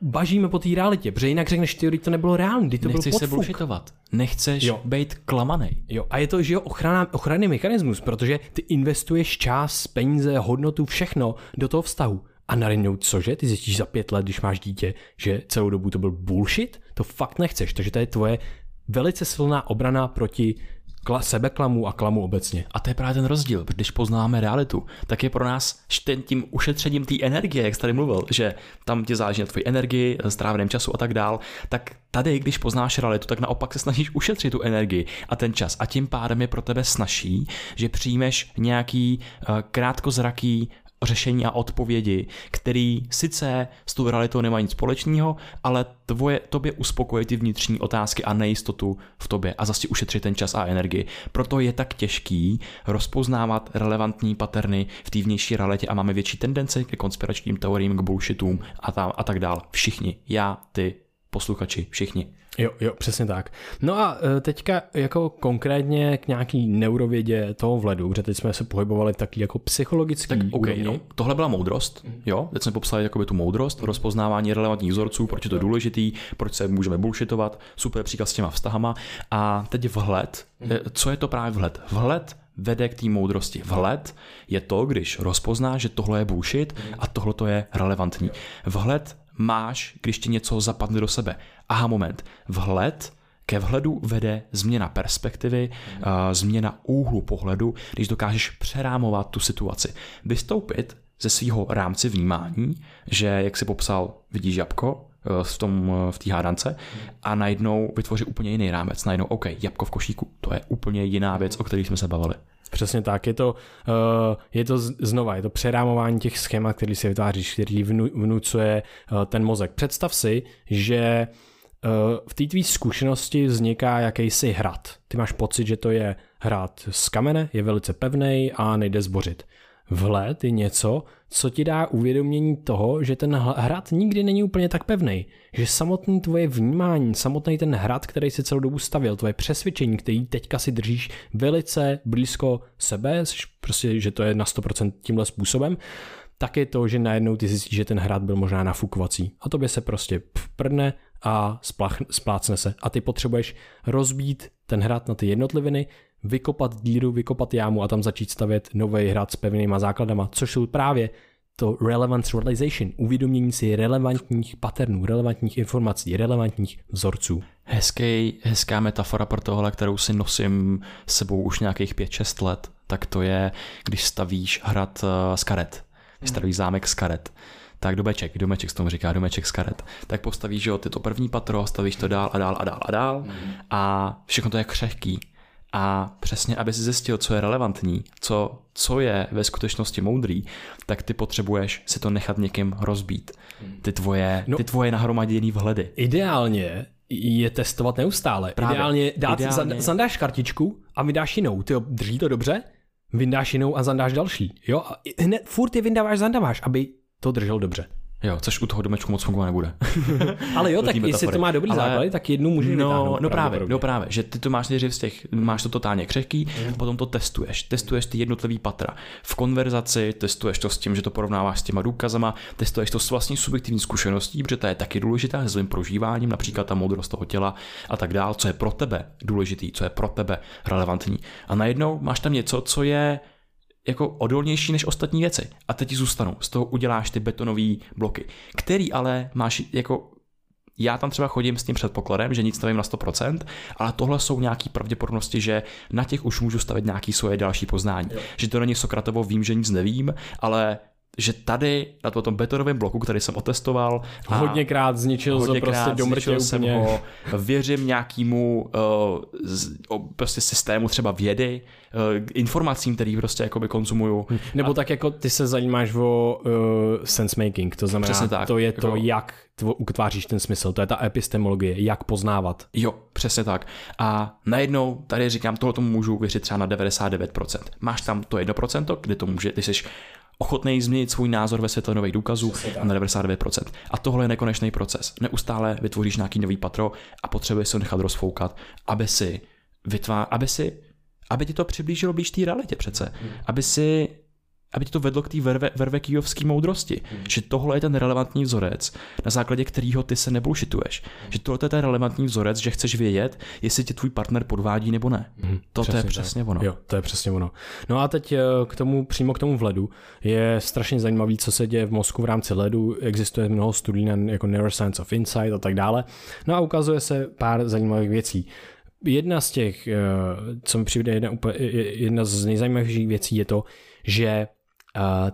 bažíme po té realitě, protože jinak řekneš, ty, to nebylo reálné, to Nechceš byl se bullshitovat. Nechceš jo. být klamaný. Jo, a je to, že jo, ochrana, ochranný mechanismus, protože ty investuješ čas, peníze, hodnotu, všechno do toho vztahu. A najednou cože, ty zjistíš za pět let, když máš dítě, že celou dobu to byl bullshit? To fakt nechceš, takže to je tvoje velice silná obrana proti kla, sebeklamu a klamu obecně. A to je právě ten rozdíl, když poznáme realitu, tak je pro nás ten tím ušetřením té energie, jak jsi tady mluvil, že tam tě záleží na tvoji energii, stráveném času a tak dál, tak tady, když poznáš realitu, tak naopak se snažíš ušetřit tu energii a ten čas a tím pádem je pro tebe snaží, že přijmeš nějaký uh, krátkozraký řešení a odpovědi, který sice s tou realitou nemá nic společného, ale tvoje, tobě uspokojí ty vnitřní otázky a nejistotu v tobě a zase ušetřit ten čas a energii. Proto je tak těžký rozpoznávat relevantní paterny v té vnější realitě a máme větší tendence ke konspiračním teoriím, k bullshitům a, tam, a tak dál. Všichni, já, ty, posluchači, všichni. Jo, jo, přesně tak. No a e, teďka jako konkrétně k nějaký neurovědě toho vledu, protože teď jsme se pohybovali taky jako psychologický tak, okay, no. Tohle byla moudrost, mm. jo, teď jsme popsali jakoby tu moudrost, rozpoznávání relevantních vzorců, proč je to důležitý, proč se můžeme bullshitovat, super příklad s těma vztahama a teď vhled, mm. co je to právě vhled? Vhled vede k té moudrosti. Vhled je to, když rozpoznáš, že tohle je bullshit a tohle to je relevantní. Vhled máš, když ti něco zapadne do sebe. Aha, moment. Vhled ke vhledu vede změna perspektivy, uh, změna úhlu pohledu, když dokážeš přerámovat tu situaci. Vystoupit ze svého rámci vnímání, že, jak si popsal, vidíš jabko, eh, v tom v té hádance a najednou vytvoří úplně jiný rámec. Najednou, OK, jabko v košíku, to je úplně jiná věc, o které jsme se bavili. Přesně tak, je to, uh, je to znova, je to přerámování těch schémat, který si vytváříš, který vnu, vnucuje uh, ten mozek. Představ si, že uh, v té tvý zkušenosti vzniká jakýsi hrad. Ty máš pocit, že to je hrad z kamene, je velice pevný a nejde zbořit. Vhled je něco, co ti dá uvědomění toho, že ten hrad nikdy není úplně tak pevný. Že samotný tvoje vnímání, samotný ten hrad, který si celou dobu stavil, tvoje přesvědčení, který teďka si držíš velice blízko sebe, prostě, že to je na 100% tímhle způsobem, tak je to, že najednou ty zjistíš, že ten hrad byl možná nafukovací. A tobě se prostě prdne a splach, splácne se. A ty potřebuješ rozbít ten hrad na ty jednotliviny, vykopat díru, vykopat jámu a tam začít stavět nový hrad s pevnýma základama, což jsou právě to relevance realization, uvědomění si relevantních patternů, relevantních informací, relevantních vzorců. Hezký, hezká metafora pro tohle, kterou si nosím s sebou už nějakých 5-6 let, tak to je, když stavíš hrad eh, z karet, když stavíš zámek z karet tak domeček, domeček s tomu říká, domeček z karet, tak postavíš, že jo, ty to první patro, stavíš to dál a dál a dál a dál mm. a všechno to je křehký. A přesně, aby si zjistil, co je relevantní, co, co je ve skutečnosti moudrý, tak ty potřebuješ si to nechat někým rozbít. Ty tvoje, no, ty tvoje nahromaděný vhledy. Ideálně je testovat neustále. Právě, ideálně dát, ideálně... zandáš kartičku a vydáš jinou. Ty drží to dobře, vyndáš jinou a zandáš další. Jo? A hned furt je vyndáváš, zandáváš, aby to držel dobře. Jo, což u toho domečku moc fungovat nebude. ale jo, tak jestli to má dobrý ale, základy, tak jednu může no, no právě, no právě, že ty to máš nejdřív z těch, máš to totálně křehký, mm. a potom to testuješ. Testuješ ty jednotlivý patra. V konverzaci testuješ to s tím, že to porovnáváš s těma důkazama, testuješ to s vlastní subjektivní zkušeností, protože to je taky důležité, s svým prožíváním, například ta moudrost toho těla a tak dál, co je pro tebe důležitý, co je pro tebe relevantní. A najednou máš tam něco, co je jako odolnější než ostatní věci. A teď zůstanou. Z toho uděláš ty betonové bloky, který ale máš jako já tam třeba chodím s tím předpokladem, že nic stavím na 100%, ale tohle jsou nějaké pravděpodobnosti, že na těch už můžu stavit nějaké svoje další poznání. Jo. Že to není Sokratovo, vím, že nic nevím, ale že tady na tom betonovém bloku, který jsem otestoval, a hodněkrát zničil hodněkrát prostě do mrtě jsem ho, věřím nějakému uh, prostě systému třeba vědy, uh, informacím, který prostě jakoby konzumuju. Hm. Nebo a... tak jako ty se zajímáš o uh, sense making, to znamená, tak, to je to, jako... jak utváříš ten smysl, to je ta epistemologie, jak poznávat. Jo, přesně tak. A najednou tady říkám, tohle tomu můžu věřit třeba na 99%. Máš tam to 1%, kde to může, ty jsi ochotný změnit svůj názor ve světle nových důkazů na 99%. A tohle je nekonečný proces. Neustále vytvoříš nějaký nový patro a potřebuješ se ho nechat rozfoukat, aby si vytvá, aby si aby ti to přiblížilo blíž té realitě přece. Hmm. Aby si aby ti to vedlo k té verve, vervekijovské moudrosti. Mm. Že tohle je ten relevantní vzorec, na základě kterého ty se nebullshituješ. Mm. Že tohle je ten relevantní vzorec, že chceš vědět, jestli tě tvůj partner podvádí nebo ne. Mm. To, to je přesně tak. ono. Jo, to je přesně ono. No a teď eh, k tomu, přímo k tomu vledu je strašně zajímavý, co se děje v mozku v rámci ledu. Existuje mnoho studií na jako Neuroscience of Insight a tak dále. No a ukazuje se pár zajímavých věcí. Jedna z těch, eh, co mi přijde jedna, jedna z nejzajímavějších věcí je to, že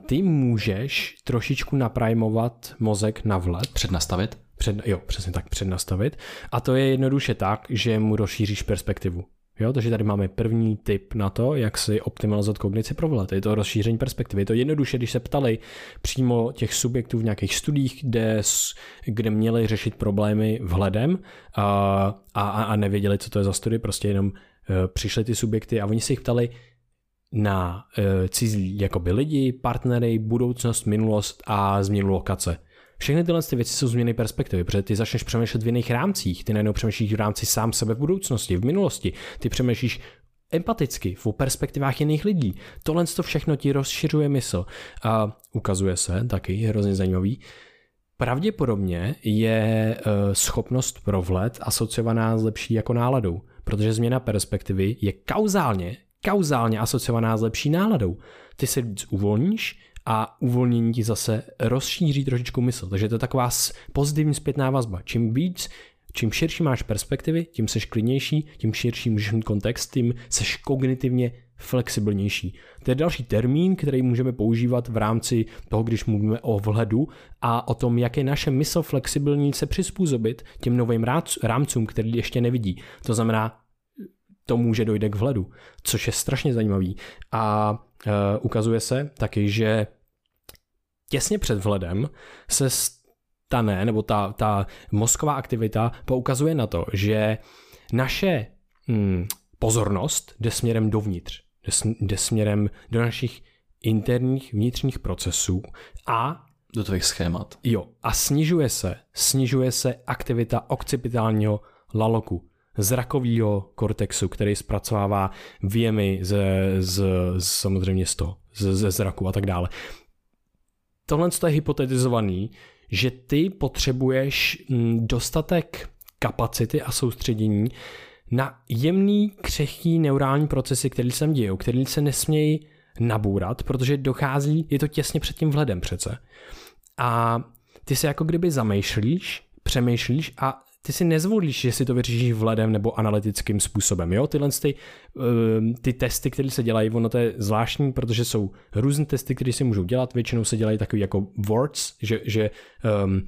ty můžeš trošičku naprajmovat mozek na vlet. Přednastavit? Před, jo, přesně tak, přednastavit. A to je jednoduše tak, že mu rozšíříš perspektivu. Jo, takže tady máme první tip na to, jak si optimalizovat kognici pro vlet. Je to rozšíření perspektivy. Je to jednoduše, když se ptali přímo těch subjektů v nějakých studiích, kde, kde měli řešit problémy vhledem a, a, a nevěděli, co to je za studie, prostě jenom uh, přišli ty subjekty a oni se jich ptali, na e, cizí jakoby lidi, partnery, budoucnost, minulost a změnu lokace. Všechny tyhle ty věci jsou změny perspektivy, protože ty začneš přemýšlet v jiných rámcích, ty najednou přemýšlíš v rámci sám sebe v budoucnosti, v minulosti, ty přemýšlíš empaticky, v perspektivách jiných lidí. Tohle to všechno ti rozšiřuje mysl. A ukazuje se taky, hrozně zajímavý, Pravděpodobně je e, schopnost pro vlet asociovaná s lepší jako náladou, protože změna perspektivy je kauzálně kauzálně asociovaná s lepší náladou. Ty se víc uvolníš a uvolnění ti zase rozšíří trošičku mysl. Takže to je taková pozitivní zpětná vazba. Čím víc Čím širší máš perspektivy, tím seš klidnější, tím širší můžeš mít kontext, tím seš kognitivně flexibilnější. To je další termín, který můžeme používat v rámci toho, když mluvíme o vhledu a o tom, jak je naše mysl flexibilní se přizpůsobit těm novým rámcům, který ještě nevidí. To znamená to může dojde k vhledu, což je strašně zajímavý. A uh, ukazuje se taky, že těsně před vhledem se stane, nebo ta, ta mozková aktivita poukazuje na to, že naše hmm, pozornost jde směrem dovnitř, jde, jde směrem do našich interních vnitřních procesů a do tvých schémat. Jo, a snižuje se, snižuje se aktivita occipitálního laloku, zrakového kortexu, který zpracovává věmy z, z, z samozřejmě z toho, ze, ze zraku a tak dále. Tohle je hypotetizovaný, že ty potřebuješ mm, dostatek kapacity a soustředění na jemný, křehký neurální procesy, které se dějí, které se nesmějí nabůrat, protože dochází, je to těsně před tím vhledem přece. A ty se jako kdyby zamýšlíš, přemýšlíš a ty si nezvolíš, jestli to vyřešíš vledem nebo analytickým způsobem. Jo? Tyhle ty, ehm, ty testy, které se dělají, ono to je zvláštní, protože jsou různé testy, které si můžou dělat. Většinou se dělají takový jako words, že, že um,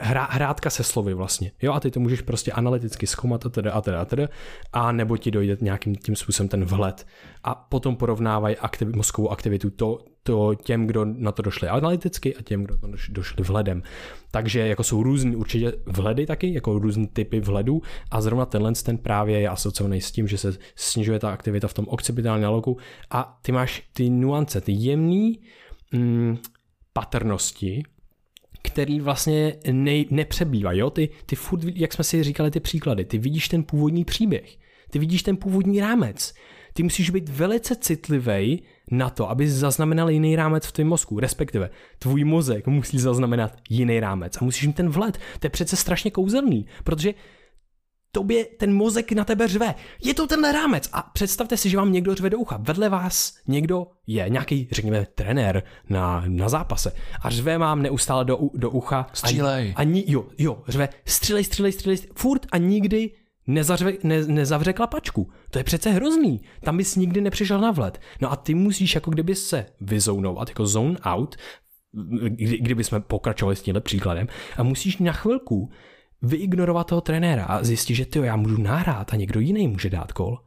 hra, hrátka se slovy vlastně. Jo, a ty to můžeš prostě analyticky zkoumat a teda a teda a teda, a nebo ti dojde nějakým tím způsobem ten vhled. A potom porovnávají aktiv, mozkovou aktivitu to, to těm, kdo na to došli analyticky a těm, kdo to došli vhledem. Takže jako jsou různý určitě vhledy taky, jako různý typy vhledů a zrovna tenhle ten právě je asociovaný s tím, že se snižuje ta aktivita v tom occipitálním naloku a ty máš ty nuance, ty jemný mm, patrnosti, který vlastně ne, nepřebývají. Jo? Ty, ty furt, jak jsme si říkali ty příklady, ty vidíš ten původní příběh, ty vidíš ten původní rámec. Ty musíš být velice citlivý na to, aby zaznamenal jiný rámec v tvém mozku, respektive tvůj mozek musí zaznamenat jiný rámec a musíš mít ten vhled. To je přece strašně kouzelný, protože tobě ten mozek na tebe řve. Je to tenhle rámec. A představte si, že vám někdo řve do ucha. Vedle vás někdo je, nějaký, řekněme, trenér na, na zápase a řve vám neustále do, do ucha. Střílej. A, a jo, jo, řve, střílej, střílej, střílej, furt a nikdy nezařve, ne, nezavře klapačku. To je přece hrozný. Tam bys nikdy nepřišel na vlet. No a ty musíš jako kdyby se vyzounovat, jako zone out, kdy, kdyby jsme pokračovali s tímhle příkladem, a musíš na chvilku vyignorovat toho trenéra a zjistit, že ty já můžu nahrát a někdo jiný může dát kol.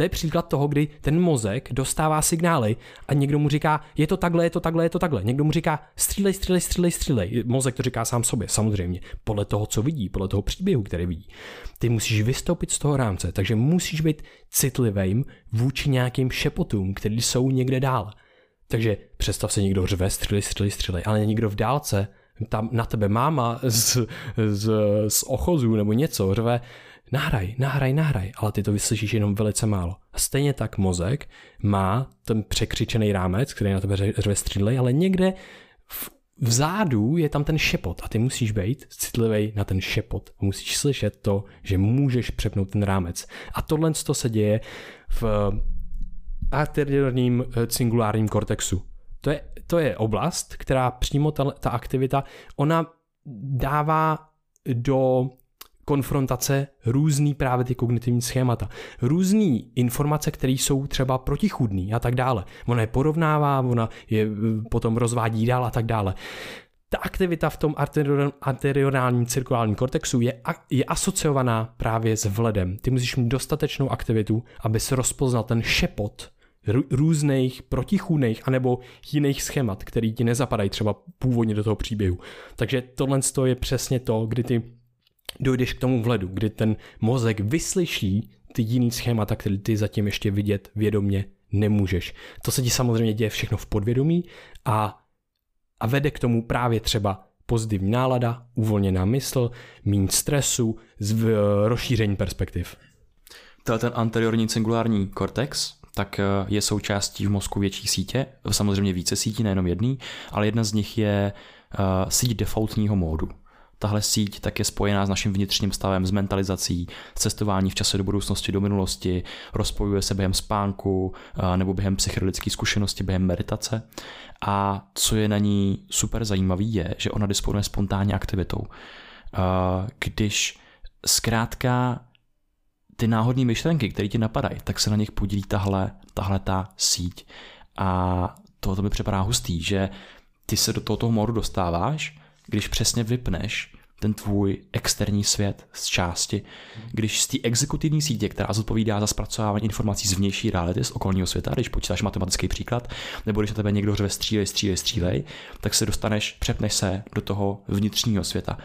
To je příklad toho, kdy ten mozek dostává signály a někdo mu říká, je to takhle, je to takhle, je to takhle. Někdo mu říká, střílej, střílej, střílej, střílej. Mozek to říká sám sobě, samozřejmě, podle toho, co vidí, podle toho příběhu, který vidí. Ty musíš vystoupit z toho rámce, takže musíš být citlivým vůči nějakým šepotům, které jsou někde dál. Takže představ se někdo řve, střílej, střílej, střílej, ale někdo v dálce tam na tebe máma z, z, z ochozu nebo něco řve, nahraj, nahraj, nahraj, ale ty to vyslyšíš jenom velice málo. A stejně tak mozek má ten překřičený rámec, který na tebe řve střílej, ale někde v, vzadu je tam ten šepot a ty musíš být citlivý na ten šepot. Musíš slyšet to, že můžeš přepnout ten rámec. A tohle se děje v arteriálním eh, cingulárním kortexu. To je, to je oblast, která přímo ta, ta aktivita, ona dává do konfrontace různý právě ty kognitivní schémata, různý informace, které jsou třeba protichudný a tak dále. Ona je porovnává, ona je potom rozvádí dál a tak dále. Ta aktivita v tom arteriálním cirkulárním kortexu je, je asociovaná právě s vledem. Ty musíš mít dostatečnou aktivitu, aby se rozpoznal ten šepot, různých protichůdných anebo jiných schémat, který ti nezapadají třeba původně do toho příběhu. Takže tohle je přesně to, kdy ty dojdeš k tomu vledu, kdy ten mozek vyslyší ty jiný schémata, které ty zatím ještě vidět vědomě nemůžeš. To se ti samozřejmě děje všechno v podvědomí a, a vede k tomu právě třeba pozitivní nálada, uvolněná mysl, méně stresu, z, rozšíření perspektiv. To ten anteriorní cingulární kortex, tak eh, je součástí v mozku větší sítě, samozřejmě více sítí, nejenom jedný, ale jedna z nich je uh, síť defaultního módu. Tahle síť tak je spojená s naším vnitřním stavem, s mentalizací, s cestování v čase do budoucnosti, do minulosti, rozpojuje se během spánku uh, nebo během psychedelické zkušenosti, během meditace. A co je na ní super zajímavý je, že ona disponuje spontánní aktivitou. Uh, když zkrátka ty náhodné myšlenky, které ti napadají, tak se na nich podílí tahle, tahle ta síť. A to mi připadá hustý, že ty se do tohoto moru dostáváš, když přesně vypneš ten tvůj externí svět z části, když z té exekutivní sítě, která zodpovídá za zpracovávání informací z vnější reality, z okolního světa, když počítáš matematický příklad, nebo když na tebe někdo řve střílej, střílej, střílej, tak se dostaneš, přepneš se do toho vnitřního světa.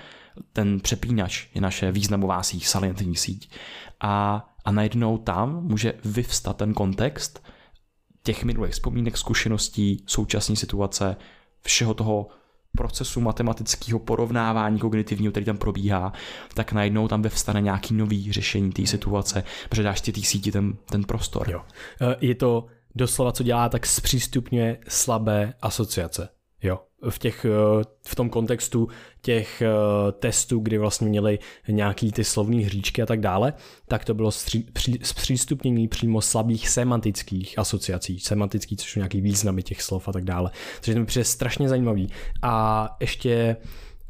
Ten přepínač je naše významová síť, salientní síť a, a najednou tam může vyvstat ten kontext těch minulých vzpomínek, zkušeností, současné situace, všeho toho procesu matematického porovnávání kognitivního, který tam probíhá, tak najednou tam vyvstane nějaký nový řešení té situace, protože dáš ti té síti ten, ten prostor. Jo. E, je to doslova, co dělá, tak zpřístupňuje slabé asociace. V, těch, eh, v tom kontextu těch eh, testů, kdy vlastně měli nějaký ty slovní hříčky a tak dále, tak to bylo zpřístupnění přímo slabých semantických asociací. Semantický, což jsou nějaký významy těch slov a tak dále. Takže to mi přijde strašně zajímavý. A ještě,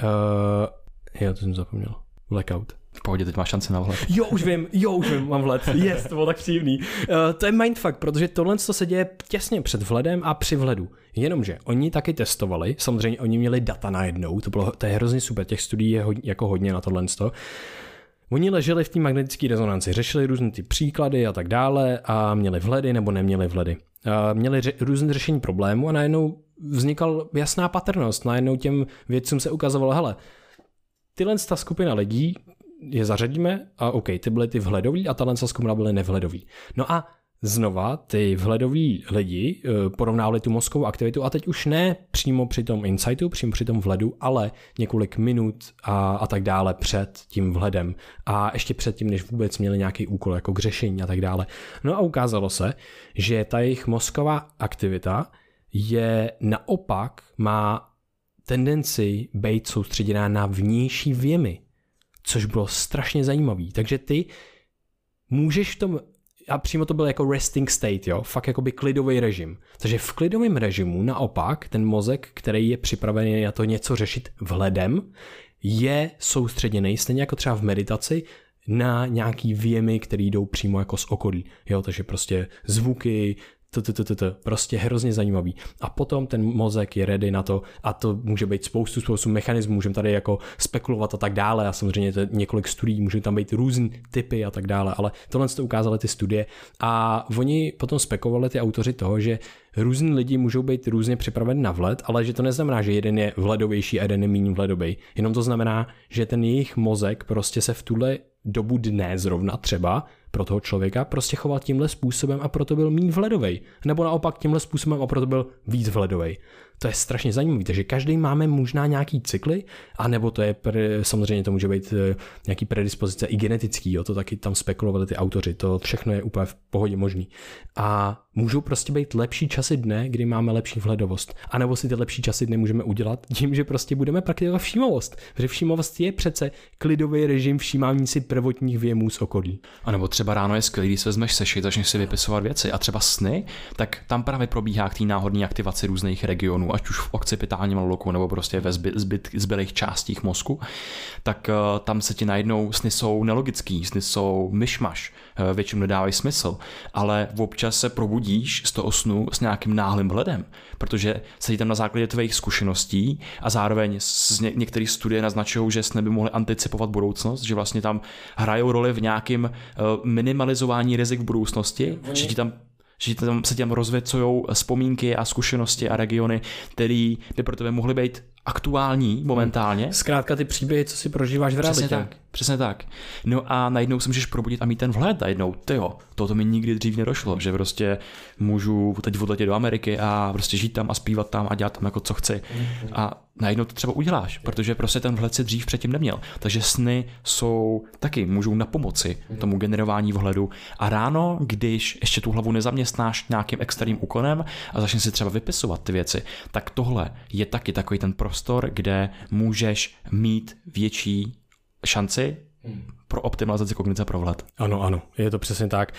uh, jo, to jsem zapomněl, blackout. V pohodě, teď máš šanci na vhled. Jo, už vím, jo, už vím, mám vhled. Yes, to bylo tak příjemný. Uh, to je mindfuck, protože tohle se děje těsně před vhledem a při vhledu. Jenomže oni taky testovali, samozřejmě oni měli data najednou, to, bylo, to je hrozně super, těch studií je hodně, jako hodně na tohle. Oni leželi v té magnetické rezonanci, řešili různé ty příklady a tak dále a měli vhledy nebo neměli vhledy. A měli ře- různé řešení problému a najednou vznikal jasná patrnost. Najednou těm vědcům se ukazovalo, hele, tyhle ta skupina lidí, je zařadíme a OK, ty byly ty vhledový a tahle skupina byly nevhledový. No a znova ty vhledoví lidi eh, porovnávali tu mozkovou aktivitu a teď už ne přímo při tom insightu, přímo při tom vhledu, ale několik minut a, a tak dále před tím vhledem a ještě předtím, než vůbec měli nějaký úkol jako k řešení a tak dále. No a ukázalo se, že ta jejich mozková aktivita je naopak má tendenci být soustředěná na vnější věmy, což bylo strašně zajímavý. Takže ty můžeš v tom a přímo to byl jako resting state, jo, fakt jakoby klidový režim. Takže v klidovém režimu naopak ten mozek, který je připravený na to něco řešit vhledem, je soustředěný, stejně jako třeba v meditaci, na nějaký věmy, které jdou přímo jako z okolí. Jo, takže prostě zvuky, prostě hrozně zajímavý. A potom ten mozek je ready na to a to může být spoustu, spoustu mechanismů, můžeme tady jako spekulovat a tak dále a samozřejmě to několik studií, může tam být různý typy a tak dále, ale tohle to ukázaly ty studie a oni potom spekulovali ty autoři toho, že různí lidi můžou být různě připraveni na vlet, ale že to neznamená, že jeden je vledovější a jeden je méně vledový. Jenom to znamená, že ten jejich mozek prostě se v tuhle dobu dne zrovna třeba pro toho člověka prostě choval tímhle způsobem a proto byl méně vledovej. Nebo naopak tímhle způsobem a proto byl víc vledovej. To je strašně zajímavé, takže každý máme možná nějaký cykly, anebo to je, pre, samozřejmě to může být eh, nějaký predispozice i genetický, jo, to taky tam spekulovali ty autoři, to všechno je úplně v pohodě možný. A můžou prostě být lepší časy dne, kdy máme lepší vhledovost. A nebo si ty lepší časy dne můžeme udělat tím, že prostě budeme praktikovat všímavost. Protože všímavost je přece klidový režim všímání si prvotních věmů z okolí. A nebo třeba ráno je skvělý, když se vezmeš sešit, začneš si vypisovat věci. A třeba sny, tak tam právě probíhá k té náhodné aktivaci různých regionů, ať už v occipitálním loku nebo prostě ve zby, zbyt, zbylých částích mozku, tak uh, tam se ti najednou sny jsou nelogický, sny jsou myšmaš, většinou nedávají smysl, ale občas se probudí probudíš z toho snu s nějakým náhlým vhledem, protože se tam na základě tvých zkušeností a zároveň z ně, některé studie naznačují, že sny by mohly anticipovat budoucnost, že vlastně tam hrajou roli v nějakém uh, minimalizování rizik v budoucnosti, Oni... že ti tam že tam se těm rozvěcují vzpomínky a zkušenosti a regiony, které by pro tebe mohly být aktuální momentálně. Zkrátka ty příběhy, co si prožíváš v realitě. Přesně tak, přesně tak. No a najednou se můžeš probudit a mít ten vhled a jednou, tyjo, toto mi nikdy dřív nedošlo, že prostě můžu teď odletět do Ameriky a prostě žít tam a zpívat tam a dělat tam jako co chci. A najednou to třeba uděláš, protože prostě ten vhled si dřív předtím neměl. Takže sny jsou taky, můžou na pomoci tomu generování vhledu. A ráno, když ještě tu hlavu nezaměstnáš nějakým externím úkonem a začneš si třeba vypisovat ty věci, tak tohle je taky takový ten prostor, kde můžeš mít větší šanci pro optimalizaci kognice pro vhled. Ano, ano, je to přesně tak.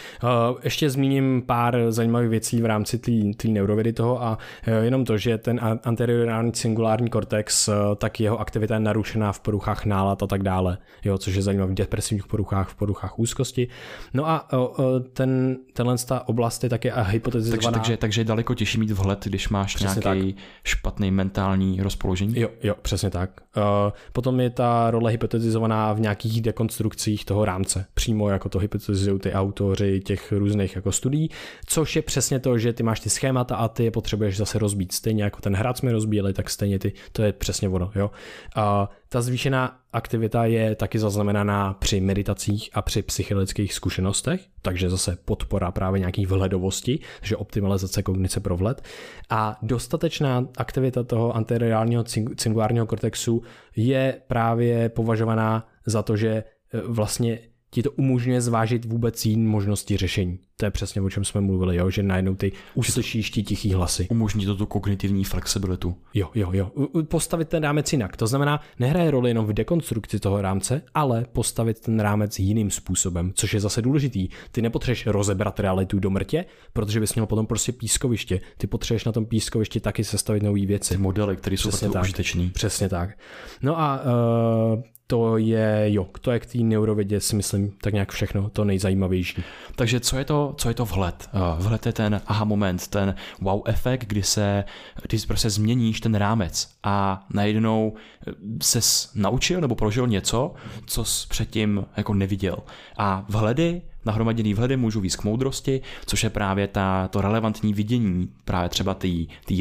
Ještě zmíním pár zajímavých věcí v rámci té neurovědy toho a e, jenom to, že ten anteriorální singulární kortex, e, tak jeho aktivita je narušená v poruchách nálad a tak dále, jo, což je zajímavé v depresivních poruchách, v poruchách úzkosti. No a ten, tenhle ta oblast je také hypotetizovaná. Takže, takže, takže je daleko těžší mít vhled, když máš přesně nějaký tak. špatný mentální rozpoložení? Jo, jo, přesně tak. Potom je ta role hypotetizovaná v nějakých dekonstrukcích informacích toho rámce. Přímo jako to hypotetizují ty autoři těch různých jako studií, což je přesně to, že ty máš ty schémata a ty je potřebuješ zase rozbít. Stejně jako ten hrad jsme rozbíjeli, tak stejně ty, to je přesně ono. Jo? A ta zvýšená aktivita je taky zaznamenaná při meditacích a při psychologických zkušenostech, takže zase podpora právě nějakých vhledovosti, že optimalizace kognice pro vhled. A dostatečná aktivita toho anteriorálního cingulárního kortexu je právě považovaná za to, že vlastně ti to umožňuje zvážit vůbec jiné možnosti řešení. To je přesně o čem jsme mluvili, jo? že najednou ty uslyšíš ti tichý hlasy. Umožní to tu kognitivní flexibilitu. Jo, jo, jo. Postavit ten rámec jinak. To znamená, nehraje roli jenom v dekonstrukci toho rámce, ale postavit ten rámec jiným způsobem, což je zase důležitý. Ty nepotřebuješ rozebrat realitu do mrtě, protože bys měl potom prostě pískoviště. Ty potřebuješ na tom pískovišti taky sestavit nové věci. Ty modely, které jsou Přesně tak užitečný. Přesně tak. No a uh, to je, jo, to je k té neurovědě si myslím tak nějak všechno to nejzajímavější. Takže co je to, co je to vhled? Eh, vhled je ten aha moment, ten wow efekt, kdy se, kdy prostě změníš ten rámec a najednou eh, se naučil nebo prožil něco, co jsi předtím jako neviděl. A vhledy nahromaděný vhledy můžou víc k moudrosti, což je právě ta, to relevantní vidění právě třeba té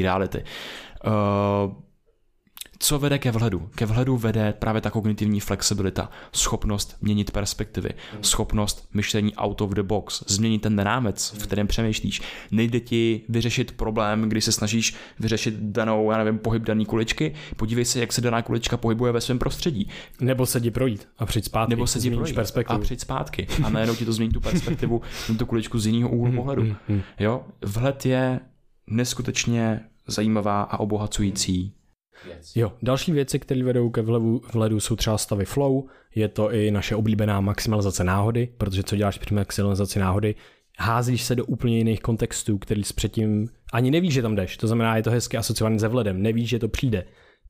reality. Uh, co vede ke vhledu? Ke vhledu vede právě ta kognitivní flexibilita, schopnost měnit perspektivy, schopnost myšlení out of the box, změnit ten rámec, v kterém přemýšlíš. Nejde ti vyřešit problém, kdy se snažíš vyřešit danou, já nevím, pohyb dané kuličky, podívej se, jak se daná kulička pohybuje ve svém prostředí. Nebo se ti projít a přijít zpátky. Nebo se ti projít perspektivu. a přijít zpátky. A najednou ti to změní tu perspektivu, tu kuličku z jiného úhlu pohledu. Jo? Vhled je neskutečně zajímavá a obohacující věc. Jo, další věci, které vedou ke vlevu, vledu, jsou třeba stavy flow, je to i naše oblíbená maximalizace náhody, protože co děláš při maximalizaci náhody, házíš se do úplně jiných kontextů, který předtím ani nevíš, že tam jdeš. To znamená, je to hezky asociované se vledem, nevíš, že to přijde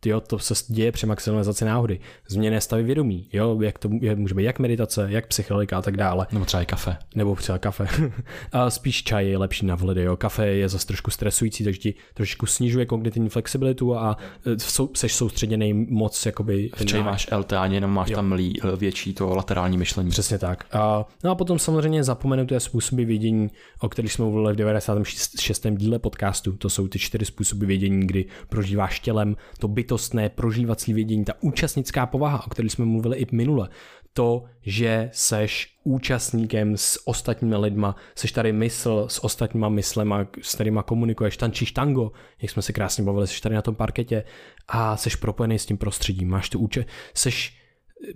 jo, to se děje při maximalizaci náhody. Změny stavy vědomí, jo, jak to je, může být jak meditace, jak psychologika a tak dále. Nebo třeba i kafe. Nebo třeba kafe. a spíš čaj je lepší na vhledy, jo. Kafe je zase trošku stresující, takže ti trošku snižuje kognitivní flexibilitu a e, sou, seš soustředěný moc jakoby. V čaji máš LTA, jenom máš jo. tam lí, větší to laterální myšlení. Přesně tak. A, no a potom samozřejmě zapomenuté způsoby vědění, o kterých jsme mluvili v 96. díle podcastu. To jsou ty čtyři způsoby vědění, kdy prožíváš tělem to byto bytostné prožívací vědění, ta účastnická povaha, o které jsme mluvili i minule, to, že seš účastníkem s ostatními lidma, seš tady mysl s ostatníma myslema, s kterýma komunikuješ, tančíš tango, jak jsme se krásně bavili, seš tady na tom parketě a seš propojený s tím prostředím, máš tu úče, seš,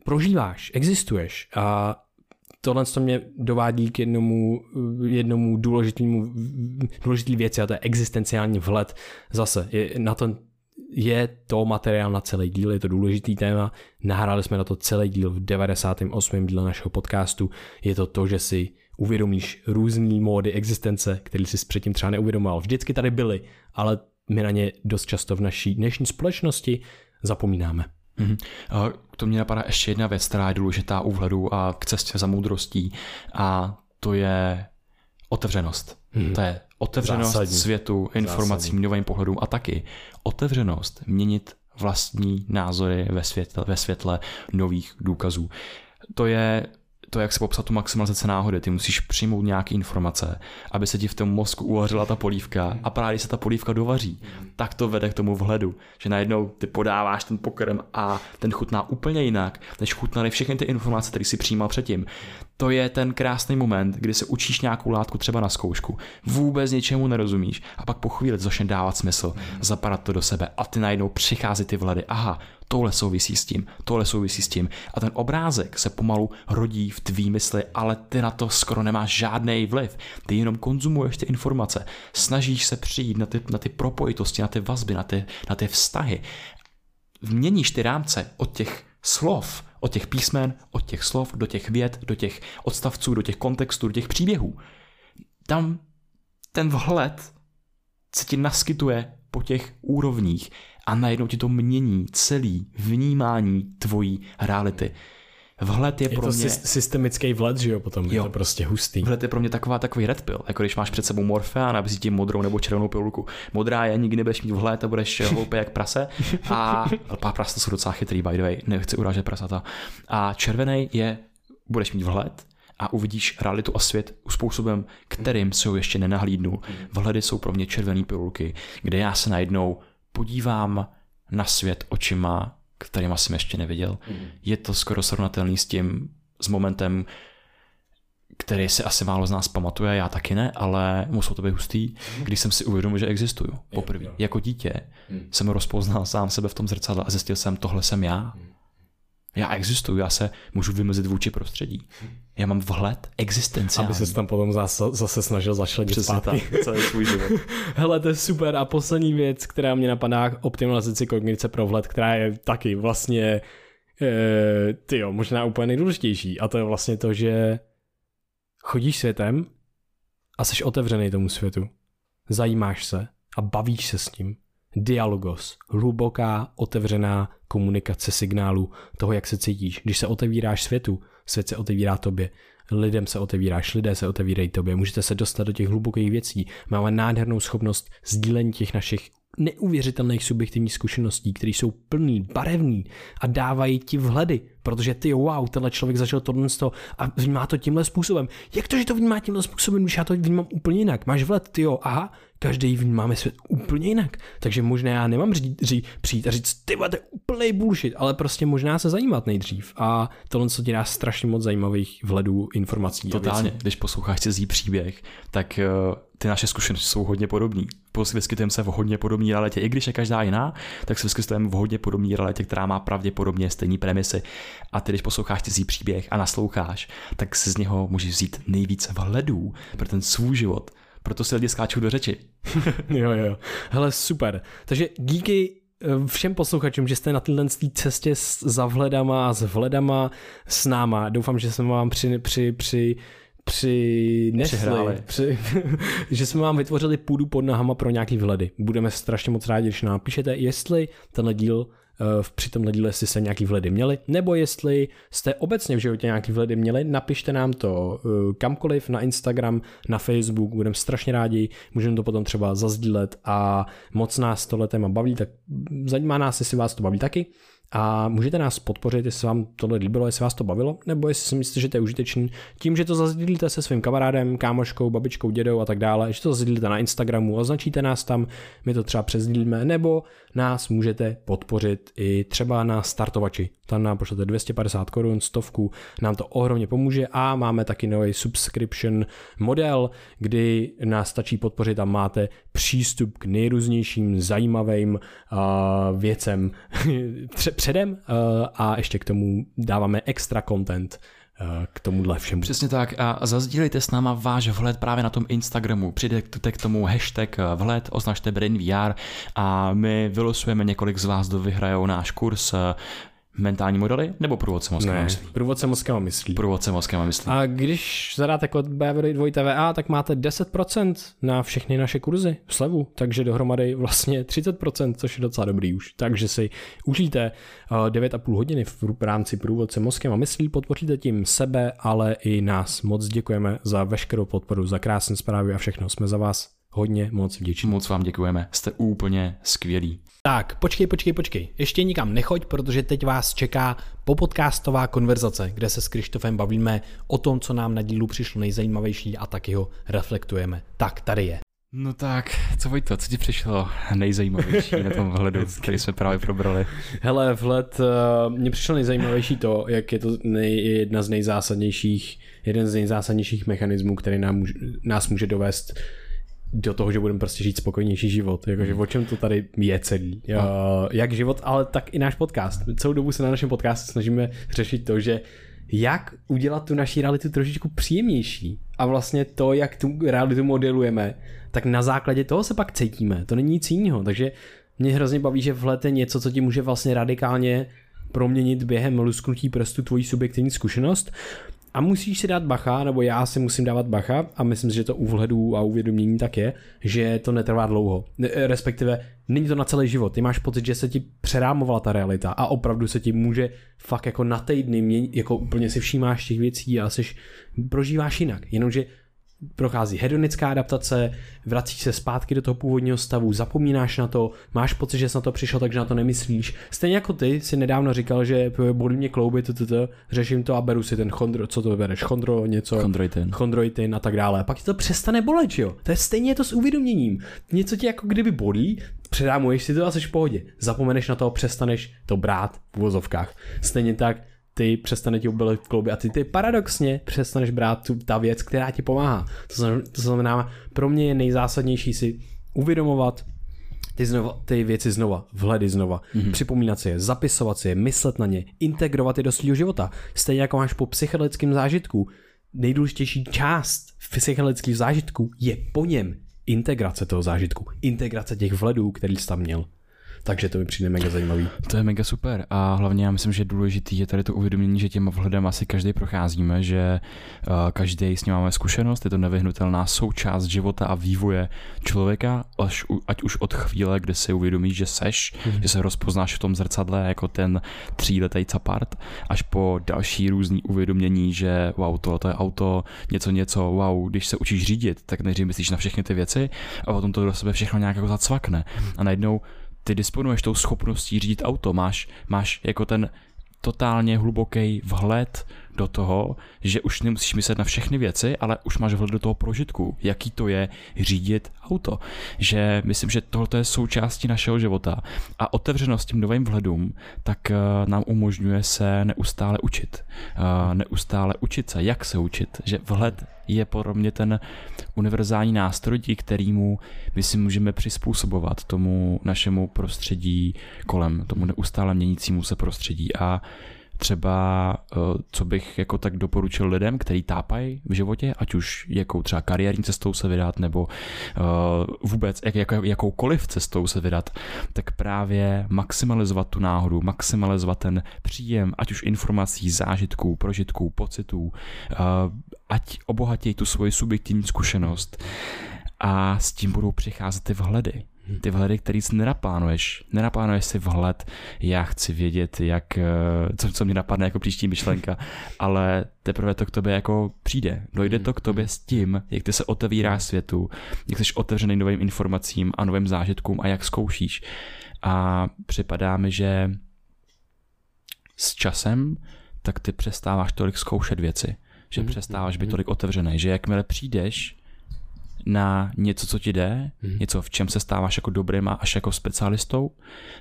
prožíváš, existuješ a tohle to mě dovádí k jednomu, jednomu důležitému, důležitý věci a to je existenciální vhled. Zase je na ten je to materiál na celý díl, je to důležitý téma. Nahráli jsme na to celý díl v 98. díle našeho podcastu. Je to to, že si uvědomíš různé módy existence, které si předtím třeba neuvědomoval. Vždycky tady byly, ale my na ně dost často v naší dnešní společnosti zapomínáme. Mm-hmm. To mě napadá ještě jedna věc, která je důležitá u vhledu a k cestě za moudrostí a to je otevřenost. Hmm. To je otevřenost Zásadní. světu, informacím, Zásadní. novým pohledům a taky otevřenost měnit vlastní názory ve světle, ve světle nových důkazů. To je to, jak se popsat tu maximalizaci náhody. Ty musíš přijmout nějaké informace, aby se ti v tom mozku uvařila ta polívka a právě když se ta polívka dovaří, tak to vede k tomu vhledu, že najednou ty podáváš ten pokrm a ten chutná úplně jinak, než chutnaly všechny ty informace, které si přijímal předtím. To je ten krásný moment, kdy se učíš nějakou látku třeba na zkoušku, vůbec něčemu nerozumíš a pak po chvíli začne dávat smysl, zapadat to do sebe a ty najednou přichází ty vhledy. Aha, tohle souvisí s tím, tohle souvisí s tím. A ten obrázek se pomalu rodí v tvý mysli, ale ty na to skoro nemáš žádný vliv. Ty jenom konzumuješ ty informace, snažíš se přijít na ty, na ty propojitosti, na ty vazby, na ty, na ty vztahy. Vměníš ty rámce od těch slov, od těch písmen, od těch slov, do těch věd, do těch odstavců, do těch kontextů, do těch příběhů. Tam ten vhled se ti naskytuje po těch úrovních a najednou ti to mění celý vnímání tvojí reality. Vhled je, je pro to mě... systemický vhled, že jo, potom jo. je to prostě hustý. Vhled je pro mě taková takový red pill, jako když máš před sebou morfe a nabízí ti modrou nebo červenou pilulku. Modrá je, nikdy nebudeš mít vhled a budeš hloupý jak prase. A pá prasa jsou docela chytrý, by the way, nechci urážet prasata. A červený je budeš mít vhled a uvidíš realitu a svět způsobem, kterým se ho ještě nenahlídnu. Vhledy jsou pro mě červené pilulky, kde já se najednou podívám na svět očima, kterýma jsem ještě neviděl. Je to skoro srovnatelný s tím, s momentem, který si asi málo z nás pamatuje, já taky ne, ale muselo to být hustý, když jsem si uvědomil, že existuju poprvé. Jako dítě jsem rozpoznal sám sebe v tom zrcadle a zjistil jsem, tohle jsem já. Já existuju, já se můžu vymezit vůči prostředí. Já mám vhled existenciální. Aby se tam potom zase, zase snažil začlenit Přesně zpátky. tak, celý svůj život. Hele, to je super. A poslední věc, která mě napadá, optimalizaci kognice pro vhled, která je taky vlastně, e, tyjo, možná úplně nejdůležitější. A to je vlastně to, že chodíš světem a jsi otevřený tomu světu. Zajímáš se a bavíš se s ním. Dialogos, hluboká, otevřená komunikace signálu toho, jak se cítíš. Když se otevíráš světu, svět se otevírá tobě. Lidem se otevíráš, lidé se otevírají tobě. Můžete se dostat do těch hlubokých věcí. Máme nádhernou schopnost sdílení těch našich neuvěřitelných subjektivních zkušeností, které jsou plný, barevný a dávají ti vhledy, protože ty wow, tenhle člověk zažil tohle z toho a vnímá to tímhle způsobem. Jak to, že to vnímá tímhle způsobem, když já to vnímám úplně jinak? Máš vhled, ty jo, aha, každý vnímáme svět úplně jinak. Takže možná já nemám říct, ří, přijít a říct, ty to je úplný bullshit, ale prostě možná se zajímat nejdřív. A tohle, co ti dá strašně moc zajímavých vhledů, informací. Totálně, když posloucháš cizí příběh, tak uh, ty naše zkušenosti jsou hodně podobné. Vyskytujeme se v hodně podobné realitě. I když je každá jiná, tak se vyskytujeme v hodně podobné realitě, která má pravděpodobně stejné premisy. A ty, když posloucháš cizí příběh a nasloucháš, tak si z něho můžeš vzít nejvíce vhledů pro ten svůj život. Proto si lidi skáčou do řeči. jo, jo. Hele, super. Takže díky eh, všem posluchačům, že jste na téhle cestě s, za vhledama s vhledama s náma. Doufám, že jsme vám při, při, při přinesli, při, že jsme vám vytvořili půdu pod nohama pro nějaký vhledy. Budeme strašně moc rádi, když nám napíšete, jestli tenhle díl eh, v při tomhle díle, jestli jste nějaký vhledy měli, nebo jestli jste obecně v životě nějaký vhledy měli, napište nám to eh, kamkoliv na Instagram, na Facebook, budeme strašně rádi, můžeme to potom třeba zazdílet a moc nás tohle téma baví, tak zajímá nás, jestli vás to baví taky. A můžete nás podpořit, jestli vám tohle líbilo, jestli vás to bavilo, nebo jestli si myslíte, že to je užitečný, tím, že to zazdílíte se svým kamarádem, kámoškou, babičkou, dědou a tak dále, že to zazdílíte na Instagramu, označíte nás tam, my to třeba přesdílíme, nebo nás můžete podpořit i třeba na startovači. Tam nám pošlete 250 korun, stovku, nám to ohromně pomůže a máme taky nový subscription model, kdy nás stačí podpořit a máte přístup k nejrůznějším zajímavým uh, věcem předem uh, a ještě k tomu dáváme extra content uh, k tomuhle všemu. Přesně tak a zazdílejte s náma váš vhled právě na tom Instagramu. Přidejte k tomu hashtag vhled, označte Brain VR a my vylosujeme několik z vás, kdo vyhrajou náš kurz eh, mentální modely nebo průvodce mozkem Ne, myslí. průvodce mozkem myslí. Průvodce mozkem myslí. A když zadáte kód BVD2TVA, tak máte 10% na všechny naše kurzy v slevu, takže dohromady vlastně 30%, což je docela dobrý už. Takže si užijte uh, 9,5 hodiny v rámci průvodce mozkem a myslí, podpoříte tím sebe, ale i nás. Moc děkujeme za veškerou podporu, za krásné zprávy a všechno. Jsme za vás hodně moc vděční. Moc vám děkujeme, jste úplně skvělí. Tak, počkej, počkej, počkej. Ještě nikam nechoď, protože teď vás čeká popodcastová konverzace, kde se s Krištofem bavíme o tom, co nám na dílu přišlo nejzajímavější a taky ho reflektujeme. Tak, tady je. No tak, co Vojto, co ti přišlo nejzajímavější na tom vhledu, který jsme právě probrali? Hele, vhled, uh, mně přišlo nejzajímavější to, jak je to nej, jedna z nejzásadnějších, jeden z nejzásadnějších mechanismů, který nám, nás může dovést do toho, že budeme prostě žít spokojnější život. Jakože o čem to tady je celý. Uh, jak život, ale tak i náš podcast. Celou dobu se na našem podcastu snažíme řešit to, že jak udělat tu naší realitu trošičku příjemnější a vlastně to, jak tu realitu modelujeme, tak na základě toho se pak cítíme. To není nic jiného. Takže mě hrozně baví, že vhled je něco, co ti může vlastně radikálně proměnit během lusknutí prstu tvoji subjektivní zkušenost. A musíš si dát bacha, nebo já si musím dávat bacha, a myslím si, že to u vhledu a uvědomění tak je, že to netrvá dlouho. Ne- Respektive není to na celý život. Ty máš pocit, že se ti přerámovala ta realita a opravdu se ti může fakt jako na týdny měnit, jako úplně si všímáš těch věcí a seš, prožíváš jinak. Jenomže prochází hedonická adaptace, vracíš se zpátky do toho původního stavu, zapomínáš na to, máš pocit, že jsi na to přišel, takže na to nemyslíš. Stejně jako ty si nedávno říkal, že bolí mě klouby, řeším to a beru si ten chondro, co to bereš, chondro, něco, Chondroitin. chondroitin a tak dále. A pak ti to přestane bolet, jo. To je stejně to s uvědoměním. Něco tě jako kdyby bolí, předámuješ si to a jsi v pohodě. Zapomeneš na to, přestaneš to brát v uvozovkách. Stejně tak ty přestane ti ubylet klouby a ty, ty paradoxně přestaneš brát tu, ta věc, která ti pomáhá. To znamená, to znamená, pro mě je nejzásadnější si uvědomovat ty, znova, ty věci znova, vhledy znova, mm-hmm. připomínat si je, zapisovat si je, myslet na ně, integrovat je do svého života. Stejně jako máš po psychologickém zážitku, nejdůležitější část psychologických zážitků je po něm integrace toho zážitku, integrace těch vhledů, který jsi tam měl. Takže to mi přijde mega zajímavý. To je mega super a hlavně já myslím, že důležitý je tady to uvědomění, že těm vhledem asi každý procházíme, že uh, každý s ním máme zkušenost, je to nevyhnutelná součást života a vývoje člověka, až, ať už od chvíle, kdy si uvědomíš, že seš, mm-hmm. že se rozpoznáš v tom zrcadle jako ten tříletý capart, až po další různý uvědomění, že wow, tohle je auto, něco, něco, wow, když se učíš řídit, tak nejdřív myslíš na všechny ty věci a potom to do sebe všechno nějak jako zacvakne. A najednou ty disponuješ tou schopností řídit auto, máš, máš jako ten totálně hluboký vhled do toho, že už nemusíš myslet na všechny věci, ale už máš vhled do toho prožitku, jaký to je řídit auto. Že myslím, že tohle je součástí našeho života a otevřenost tím novým vhledům tak eh, nám umožňuje se neustále učit. Eh, neustále učit se, jak se učit. Že vhled je pro mě ten univerzální nástroj, kterýmu my si můžeme přizpůsobovat tomu našemu prostředí kolem, tomu neustále měnícímu se prostředí. A třeba, eh, co bych jako tak doporučil lidem, kteří tápají v životě, ať už jakou třeba kariérní cestou se vydat, nebo eh, vůbec jak, jak, jakoukoliv cestou se vydat, tak právě maximalizovat tu náhodu, maximalizovat ten příjem, ať už informací, zážitků, prožitků, pocitů, eh, ať obohatějí tu svoji subjektivní zkušenost a s tím budou přicházet ty vhledy. Ty vhledy, který si nenaplánuješ. Nenaplánuješ si vhled, já chci vědět, jak, eh, co, co mě napadne jako příští myšlenka, ale teprve to k tobě jako přijde. Dojde to k tobě s tím, jak ty se otevíráš světu, jak jsi otevřený novým informacím a novým zážitkům a jak zkoušíš. A připadá mi, že s časem tak ty přestáváš tolik zkoušet věci, že mhm, přestáváš být mhm. tolik otevřený, že jakmile přijdeš na něco, co ti jde, hmm. něco, v čem se stáváš jako dobrým a až jako specialistou,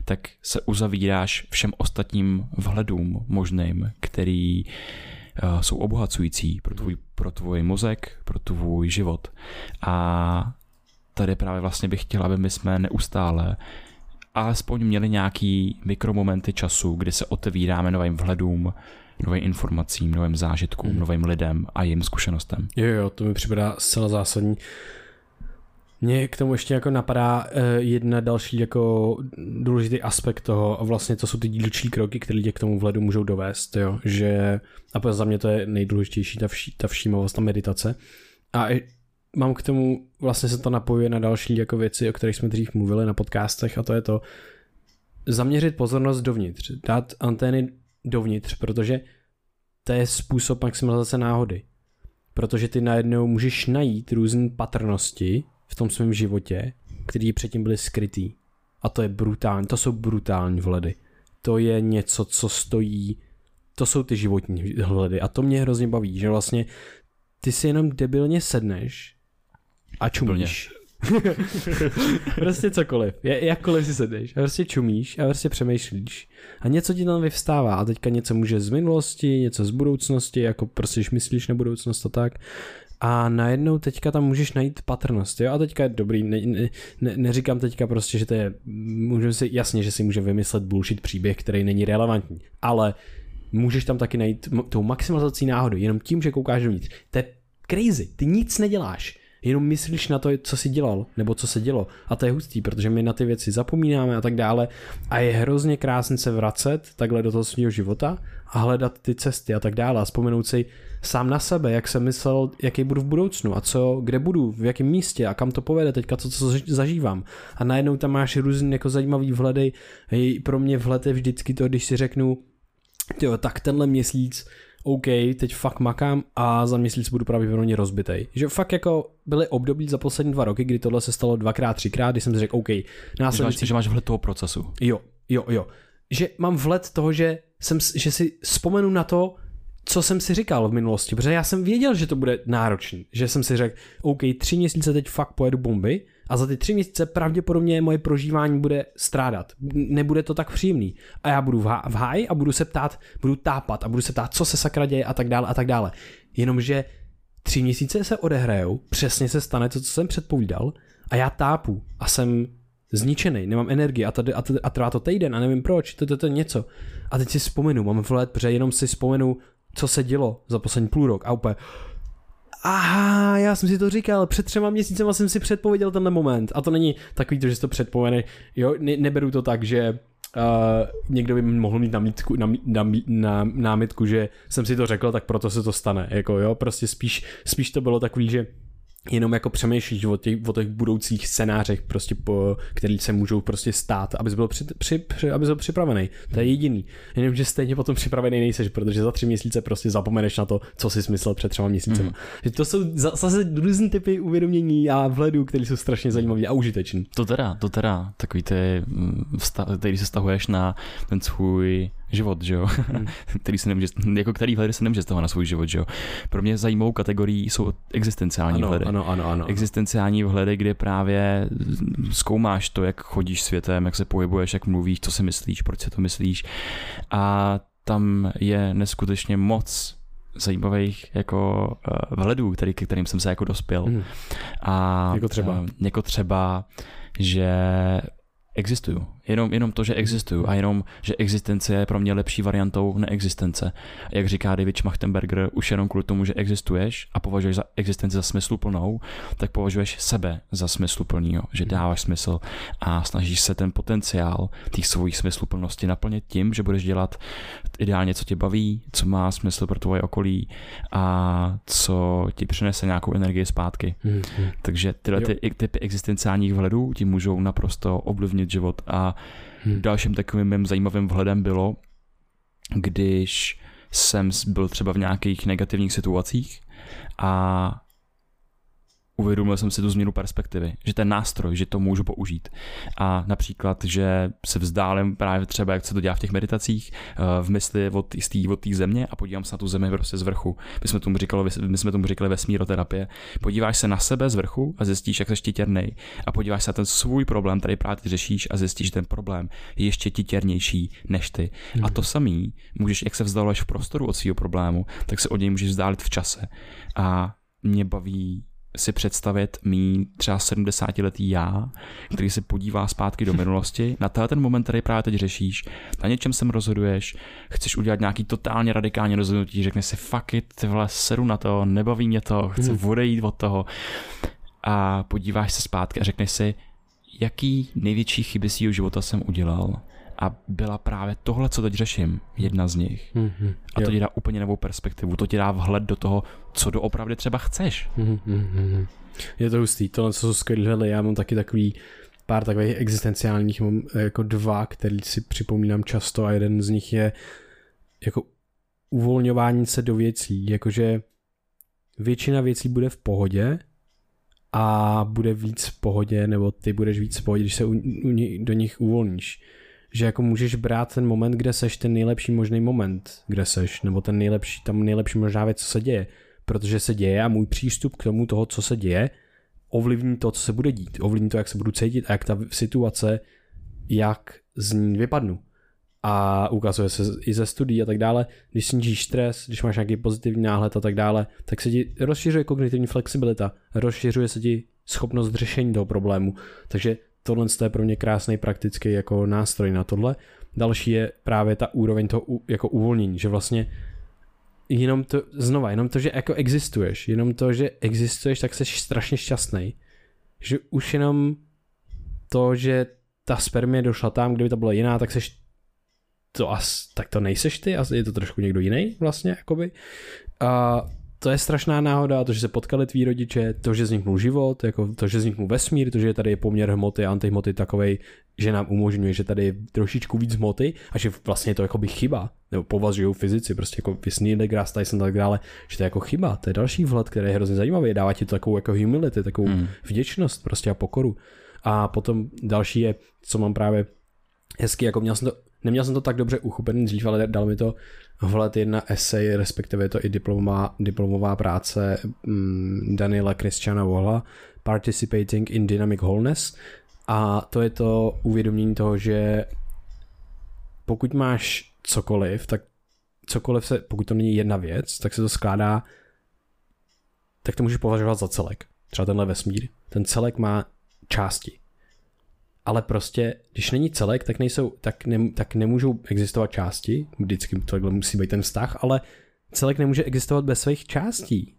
tak se uzavíráš všem ostatním vhledům možným, který uh, jsou obohacující pro tvůj, pro tvůj mozek, pro tvůj život. A tady právě vlastně bych chtěl, aby my jsme neustále alespoň měli nějaký mikromomenty času, kdy se otevíráme novým vhledům, novým informacím, novým zážitkům, hmm. novým lidem a jejím zkušenostem. Jo, jo, to mi připadá zcela zásadní. Mně k tomu ještě jako napadá uh, jedna další jako důležitý aspekt toho a vlastně to jsou ty dílčí kroky, které tě k tomu vledu můžou dovést, jo, že a za mě to je nejdůležitější ta, vší, ta všímavost, ta meditace a mám k tomu, vlastně se to napojuje na další jako věci, o kterých jsme dřív mluvili na podcastech a to je to zaměřit pozornost dovnitř, dát antény dovnitř, protože to je způsob maximalizace náhody. Protože ty najednou můžeš najít různé patrnosti v tom svém životě, který předtím byly skrytý. A to je brutální, to jsou brutální vhledy. To je něco, co stojí, to jsou ty životní vhledy. A to mě hrozně baví, že vlastně ty si jenom debilně sedneš a čumíš. prostě cokoliv. Je, jakkoliv si sedeš. A prostě čumíš a prostě přemýšlíš. A něco ti tam vyvstává. A teďka něco může z minulosti, něco z budoucnosti, jako prostě myslíš na budoucnost a tak. A najednou teďka tam můžeš najít patrnost, jo? A teďka je dobrý, ne, ne, ne, neříkám teďka prostě, že to je, můžeme si, jasně, že si může vymyslet bullshit příběh, který není relevantní, ale můžeš tam taky najít tou maximalizací náhody, jenom tím, že koukáš dovnitř. To je crazy, ty nic neděláš jenom myslíš na to, co jsi dělal, nebo co se dělo. A to je hustý, protože my na ty věci zapomínáme a tak dále. A je hrozně krásně se vracet takhle do toho svého života a hledat ty cesty a tak dále. A vzpomenout si sám na sebe, jak jsem myslel, jaký budu v budoucnu a co, kde budu, v jakém místě a kam to povede teďka, co, co zažívám. A najednou tam máš různý jako zajímavý vhledy. Hej, pro mě vhled je vždycky to, když si řeknu, jo, tak tenhle měsíc OK, teď fakt makám a za měsíc budu pravděpodobně rozbitej. Že fakt jako byly období za poslední dva roky, kdy tohle se stalo dvakrát, třikrát, kdy jsem si řekl, OK, následující... Že máš, že máš vhled toho procesu. Jo, jo, jo. Že mám vhled toho, že, jsem, že si vzpomenu na to, co jsem si říkal v minulosti, protože já jsem věděl, že to bude náročný, že jsem si řekl, OK, tři měsíce teď fakt pojedu bomby a za ty tři měsíce pravděpodobně moje prožívání bude strádat. Nebude to tak příjemný. A já budu v, há- v háji a budu se ptát, budu tápat a budu se ptát, co se sakra děje a tak dále a tak dále. Jenomže tři měsíce se odehrajou, přesně se stane to, co jsem předpovídal a já tápu a jsem zničený, nemám energii a, tady, a, tady, a trvá to týden a nevím proč, to, to, to něco. A teď si vzpomenu, mám vlet, protože jenom si vzpomenu, co se dělo za poslední půl rok a úplně aha, já jsem si to říkal, před třema měsícema jsem si předpověděl tenhle moment. A to není takový to, že si to předpovede, jo, ne, neberu to tak, že uh, někdo by mohl mít námitku, na, na, na, námitku, že jsem si to řekl, tak proto se to stane, jako jo, prostě spíš, spíš to bylo takový, že jenom jako přemýšlíš o těch, o těch budoucích scénářech, prostě po, který se můžou prostě stát, abys byl, při, při, při, abys byl připravený. To je jediný. Jenom, že stejně potom připravený nejseš, protože za tři měsíce prostě zapomeneš na to, co jsi smyslel před třema měsícem. Mm. To jsou zase různé typy uvědomění a vhledu, které jsou strašně zajímavé a užitečné. To teda, to teda, takový ty, který se stahuješ na ten svůj život, že jo, hmm. který se nemůže, jako který vhledy se nemůže stahovat na svůj život, že jo. Pro mě zajímavou kategorií jsou existenciální ano, vhledy. Ano, ano, ano. Existenciální vhledy, kde právě zkoumáš to, jak chodíš světem, jak se pohybuješ, jak mluvíš, co si myslíš, proč si to myslíš. A tam je neskutečně moc zajímavých jako uh, vhledů, který, k kterým jsem se jako dospěl. Hmm. A jako třeba? Uh, jako třeba, že existuju. Jenom, jenom to, že existuju a jenom, že existence je pro mě lepší variantou neexistence. Jak říká David Schmachtenberger, už jenom kvůli tomu, že existuješ a považuješ za existenci za smysluplnou, tak považuješ sebe za smysluplnýho, že hmm. dáváš smysl a snažíš se ten potenciál těch svých smysluplnosti naplnit tím, že budeš dělat ideálně, co tě baví, co má smysl pro tvoje okolí a co ti přinese nějakou energii zpátky. Hmm. Takže tyhle ty typy existenciálních vhledů ti můžou naprosto ovlivnit život a Hmm. Dalším takovým mým zajímavým vhledem bylo, když jsem byl třeba v nějakých negativních situacích a uvědomil jsem si tu změnu perspektivy, že ten nástroj, že to můžu použít. A například, že se vzdálím právě třeba, jak se to dělá v těch meditacích, eh, v mysli od té od země a podívám se na tu zemi prostě z vrchu. My jsme tomu říkali, my jsme tomu říkali vesmíroterapie. Podíváš se na sebe z vrchu a zjistíš, jak jsi titěrnej. A podíváš se na ten svůj problém, který právě řešíš a zjistíš, že ten problém je ještě titěrnější než ty. Hmm. A to samý můžeš, jak se vzdaluješ v prostoru od svého problému, tak se od něj můžeš vzdálit v čase. A mě baví si představit mý třeba 70-letý já, který se podívá zpátky do minulosti, na ten moment, který právě teď řešíš, na něčem se rozhoduješ, chceš udělat nějaký totálně radikální rozhodnutí, řekne si fuck it, ty vole, seru na to, nebaví mě to, chci hmm. odejít od toho. A podíváš se zpátky a řekneš si, jaký největší chyby svého života jsem udělal a byla právě tohle, co teď řeším, jedna z nich. Mm-hmm. A to ti dá úplně novou perspektivu, to ti dá vhled do toho, co doopravdy třeba chceš. Mm-hmm. Je to hustý, tohle co jsou skvělé, já mám taky takový pár takových existenciálních, mám jako dva, který si připomínám často a jeden z nich je jako uvolňování se do věcí, jakože většina věcí bude v pohodě a bude víc v pohodě, nebo ty budeš víc v pohodě, když se u, u, do nich uvolníš že jako můžeš brát ten moment, kde seš ten nejlepší možný moment, kde seš, nebo ten nejlepší, tam nejlepší možná věc, co se děje, protože se děje a můj přístup k tomu toho, co se děje, ovlivní to, co se bude dít, ovlivní to, jak se budu cítit a jak ta situace, jak z ní vypadnu. A ukazuje se i ze studií a tak dále, když snížíš stres, když máš nějaký pozitivní náhled a tak dále, tak se ti rozšiřuje kognitivní flexibilita, rozšiřuje se ti schopnost řešení toho problému. Takže tohle je pro mě krásný praktický jako nástroj na tohle. Další je právě ta úroveň toho jako uvolnění, že vlastně jenom to, znova, jenom to, že jako existuješ, jenom to, že existuješ, tak jsi strašně šťastný. Že už jenom to, že ta spermie došla tam, kdyby to byla jiná, tak seš to as, tak to nejseš ty, asi je to trošku někdo jiný vlastně, jakoby. A to je strašná náhoda, to, že se potkali tví rodiče, to, že vzniknul život, jako to, že vzniknul vesmír, to, že tady je poměr hmoty a antihmoty takovej, že nám umožňuje, že tady je trošičku víc hmoty a že vlastně je to jako by chyba, nebo považují fyzici, prostě jako Neil deGrasse Tyson a tak dále, že to je jako chyba, to je další vhled, který je hrozně zajímavý, dává ti to takovou jako humility, takovou mm. vděčnost prostě a pokoru. A potom další je, co mám právě hezky, jako měl jsem to, neměl jsem to tak dobře uchopený dřív, ale dal mi to vhled jedna essay, respektive je to i diplomová, diplomová práce mm, Daniela Christiana Walla, Participating in Dynamic Wholeness. A to je to uvědomění toho, že pokud máš cokoliv, tak cokoliv se, pokud to není jedna věc, tak se to skládá, tak to můžeš považovat za celek. Třeba tenhle vesmír. Ten celek má části ale prostě, když není celek, tak, nejsou, tak, ne, tak nemůžou existovat části, vždycky tohle musí být ten vztah, ale celek nemůže existovat bez svých částí.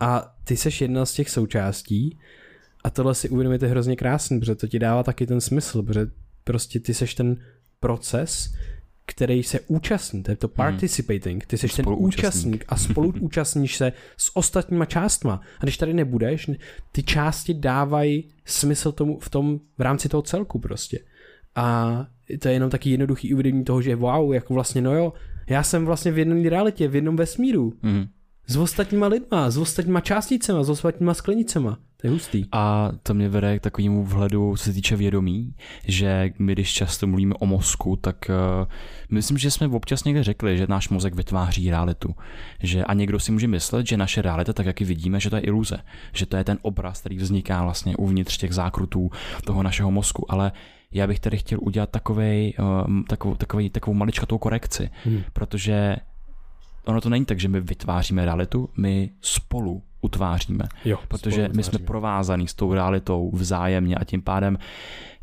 A ty seš jedna z těch součástí a tohle si uvědomíte hrozně krásný, protože to ti dává taky ten smysl, protože prostě ty seš ten proces, který se účastní, to je to hmm. participating, ty jsi ten účastník a spolu účastníš se s ostatníma částma. A když tady nebudeš, ty části dávají smysl tomu v tom v rámci toho celku prostě. A to je jenom taky jednoduchý uvědomění toho, že wow, jako vlastně no jo, já jsem vlastně v jedné realitě, v jednom vesmíru. Mm s ostatníma lidma, s ostatníma částicema, s ostatníma sklenicema. To je hustý. A to mě vede k takovému vhledu, co se týče vědomí, že my, když často mluvíme o mozku, tak uh, myslím, že jsme občas někde řekli, že náš mozek vytváří realitu. Že, a někdo si může myslet, že naše realita, tak jak ji vidíme, že to je iluze. Že to je ten obraz, který vzniká vlastně uvnitř těch zákrutů toho našeho mozku. Ale já bych tady chtěl udělat takovej, uh, takovou, takovou, takovou maličkatou korekci, hmm. protože ono to není tak, že my vytváříme realitu, my spolu utváříme. Jo, protože my jsme provázaní s tou realitou vzájemně a tím pádem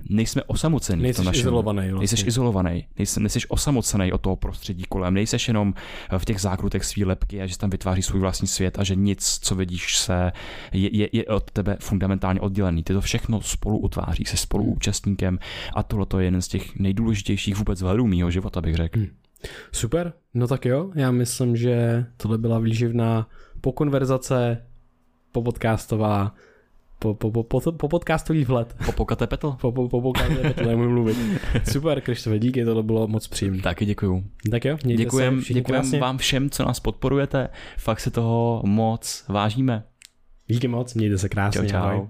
nejsme osamocení. Nejsi izolovaný. Vlastně. Nejsi izolovaný. Nejsi, nejsi osamocený od toho prostředí kolem. Nejsi jenom v těch zákrutech svý lepky a že tam vytváří svůj vlastní svět a že nic, co vidíš, se je, je, je od tebe fundamentálně oddělený. Ty to všechno spolu utváří, se spolu účastníkem a tohle je jeden z těch nejdůležitějších vůbec vhledů mýho života, bych řekl. Hmm. Super, no tak jo, já myslím, že tohle byla výživná po konverzace, po podcastová, po, po, po, po, po podcastový vhled. Po pokate petl. Po, po, po pokate petl, nemůžu mluvit. Super, Krištofe, díky, tohle bylo moc příjemné. Taky děkuju. Tak jo, mějte děkujem, se Děkujem vám všem, co nás podporujete, fakt se toho moc vážíme. Díky moc, mějte se krásně. Čau, čau. Ahoj.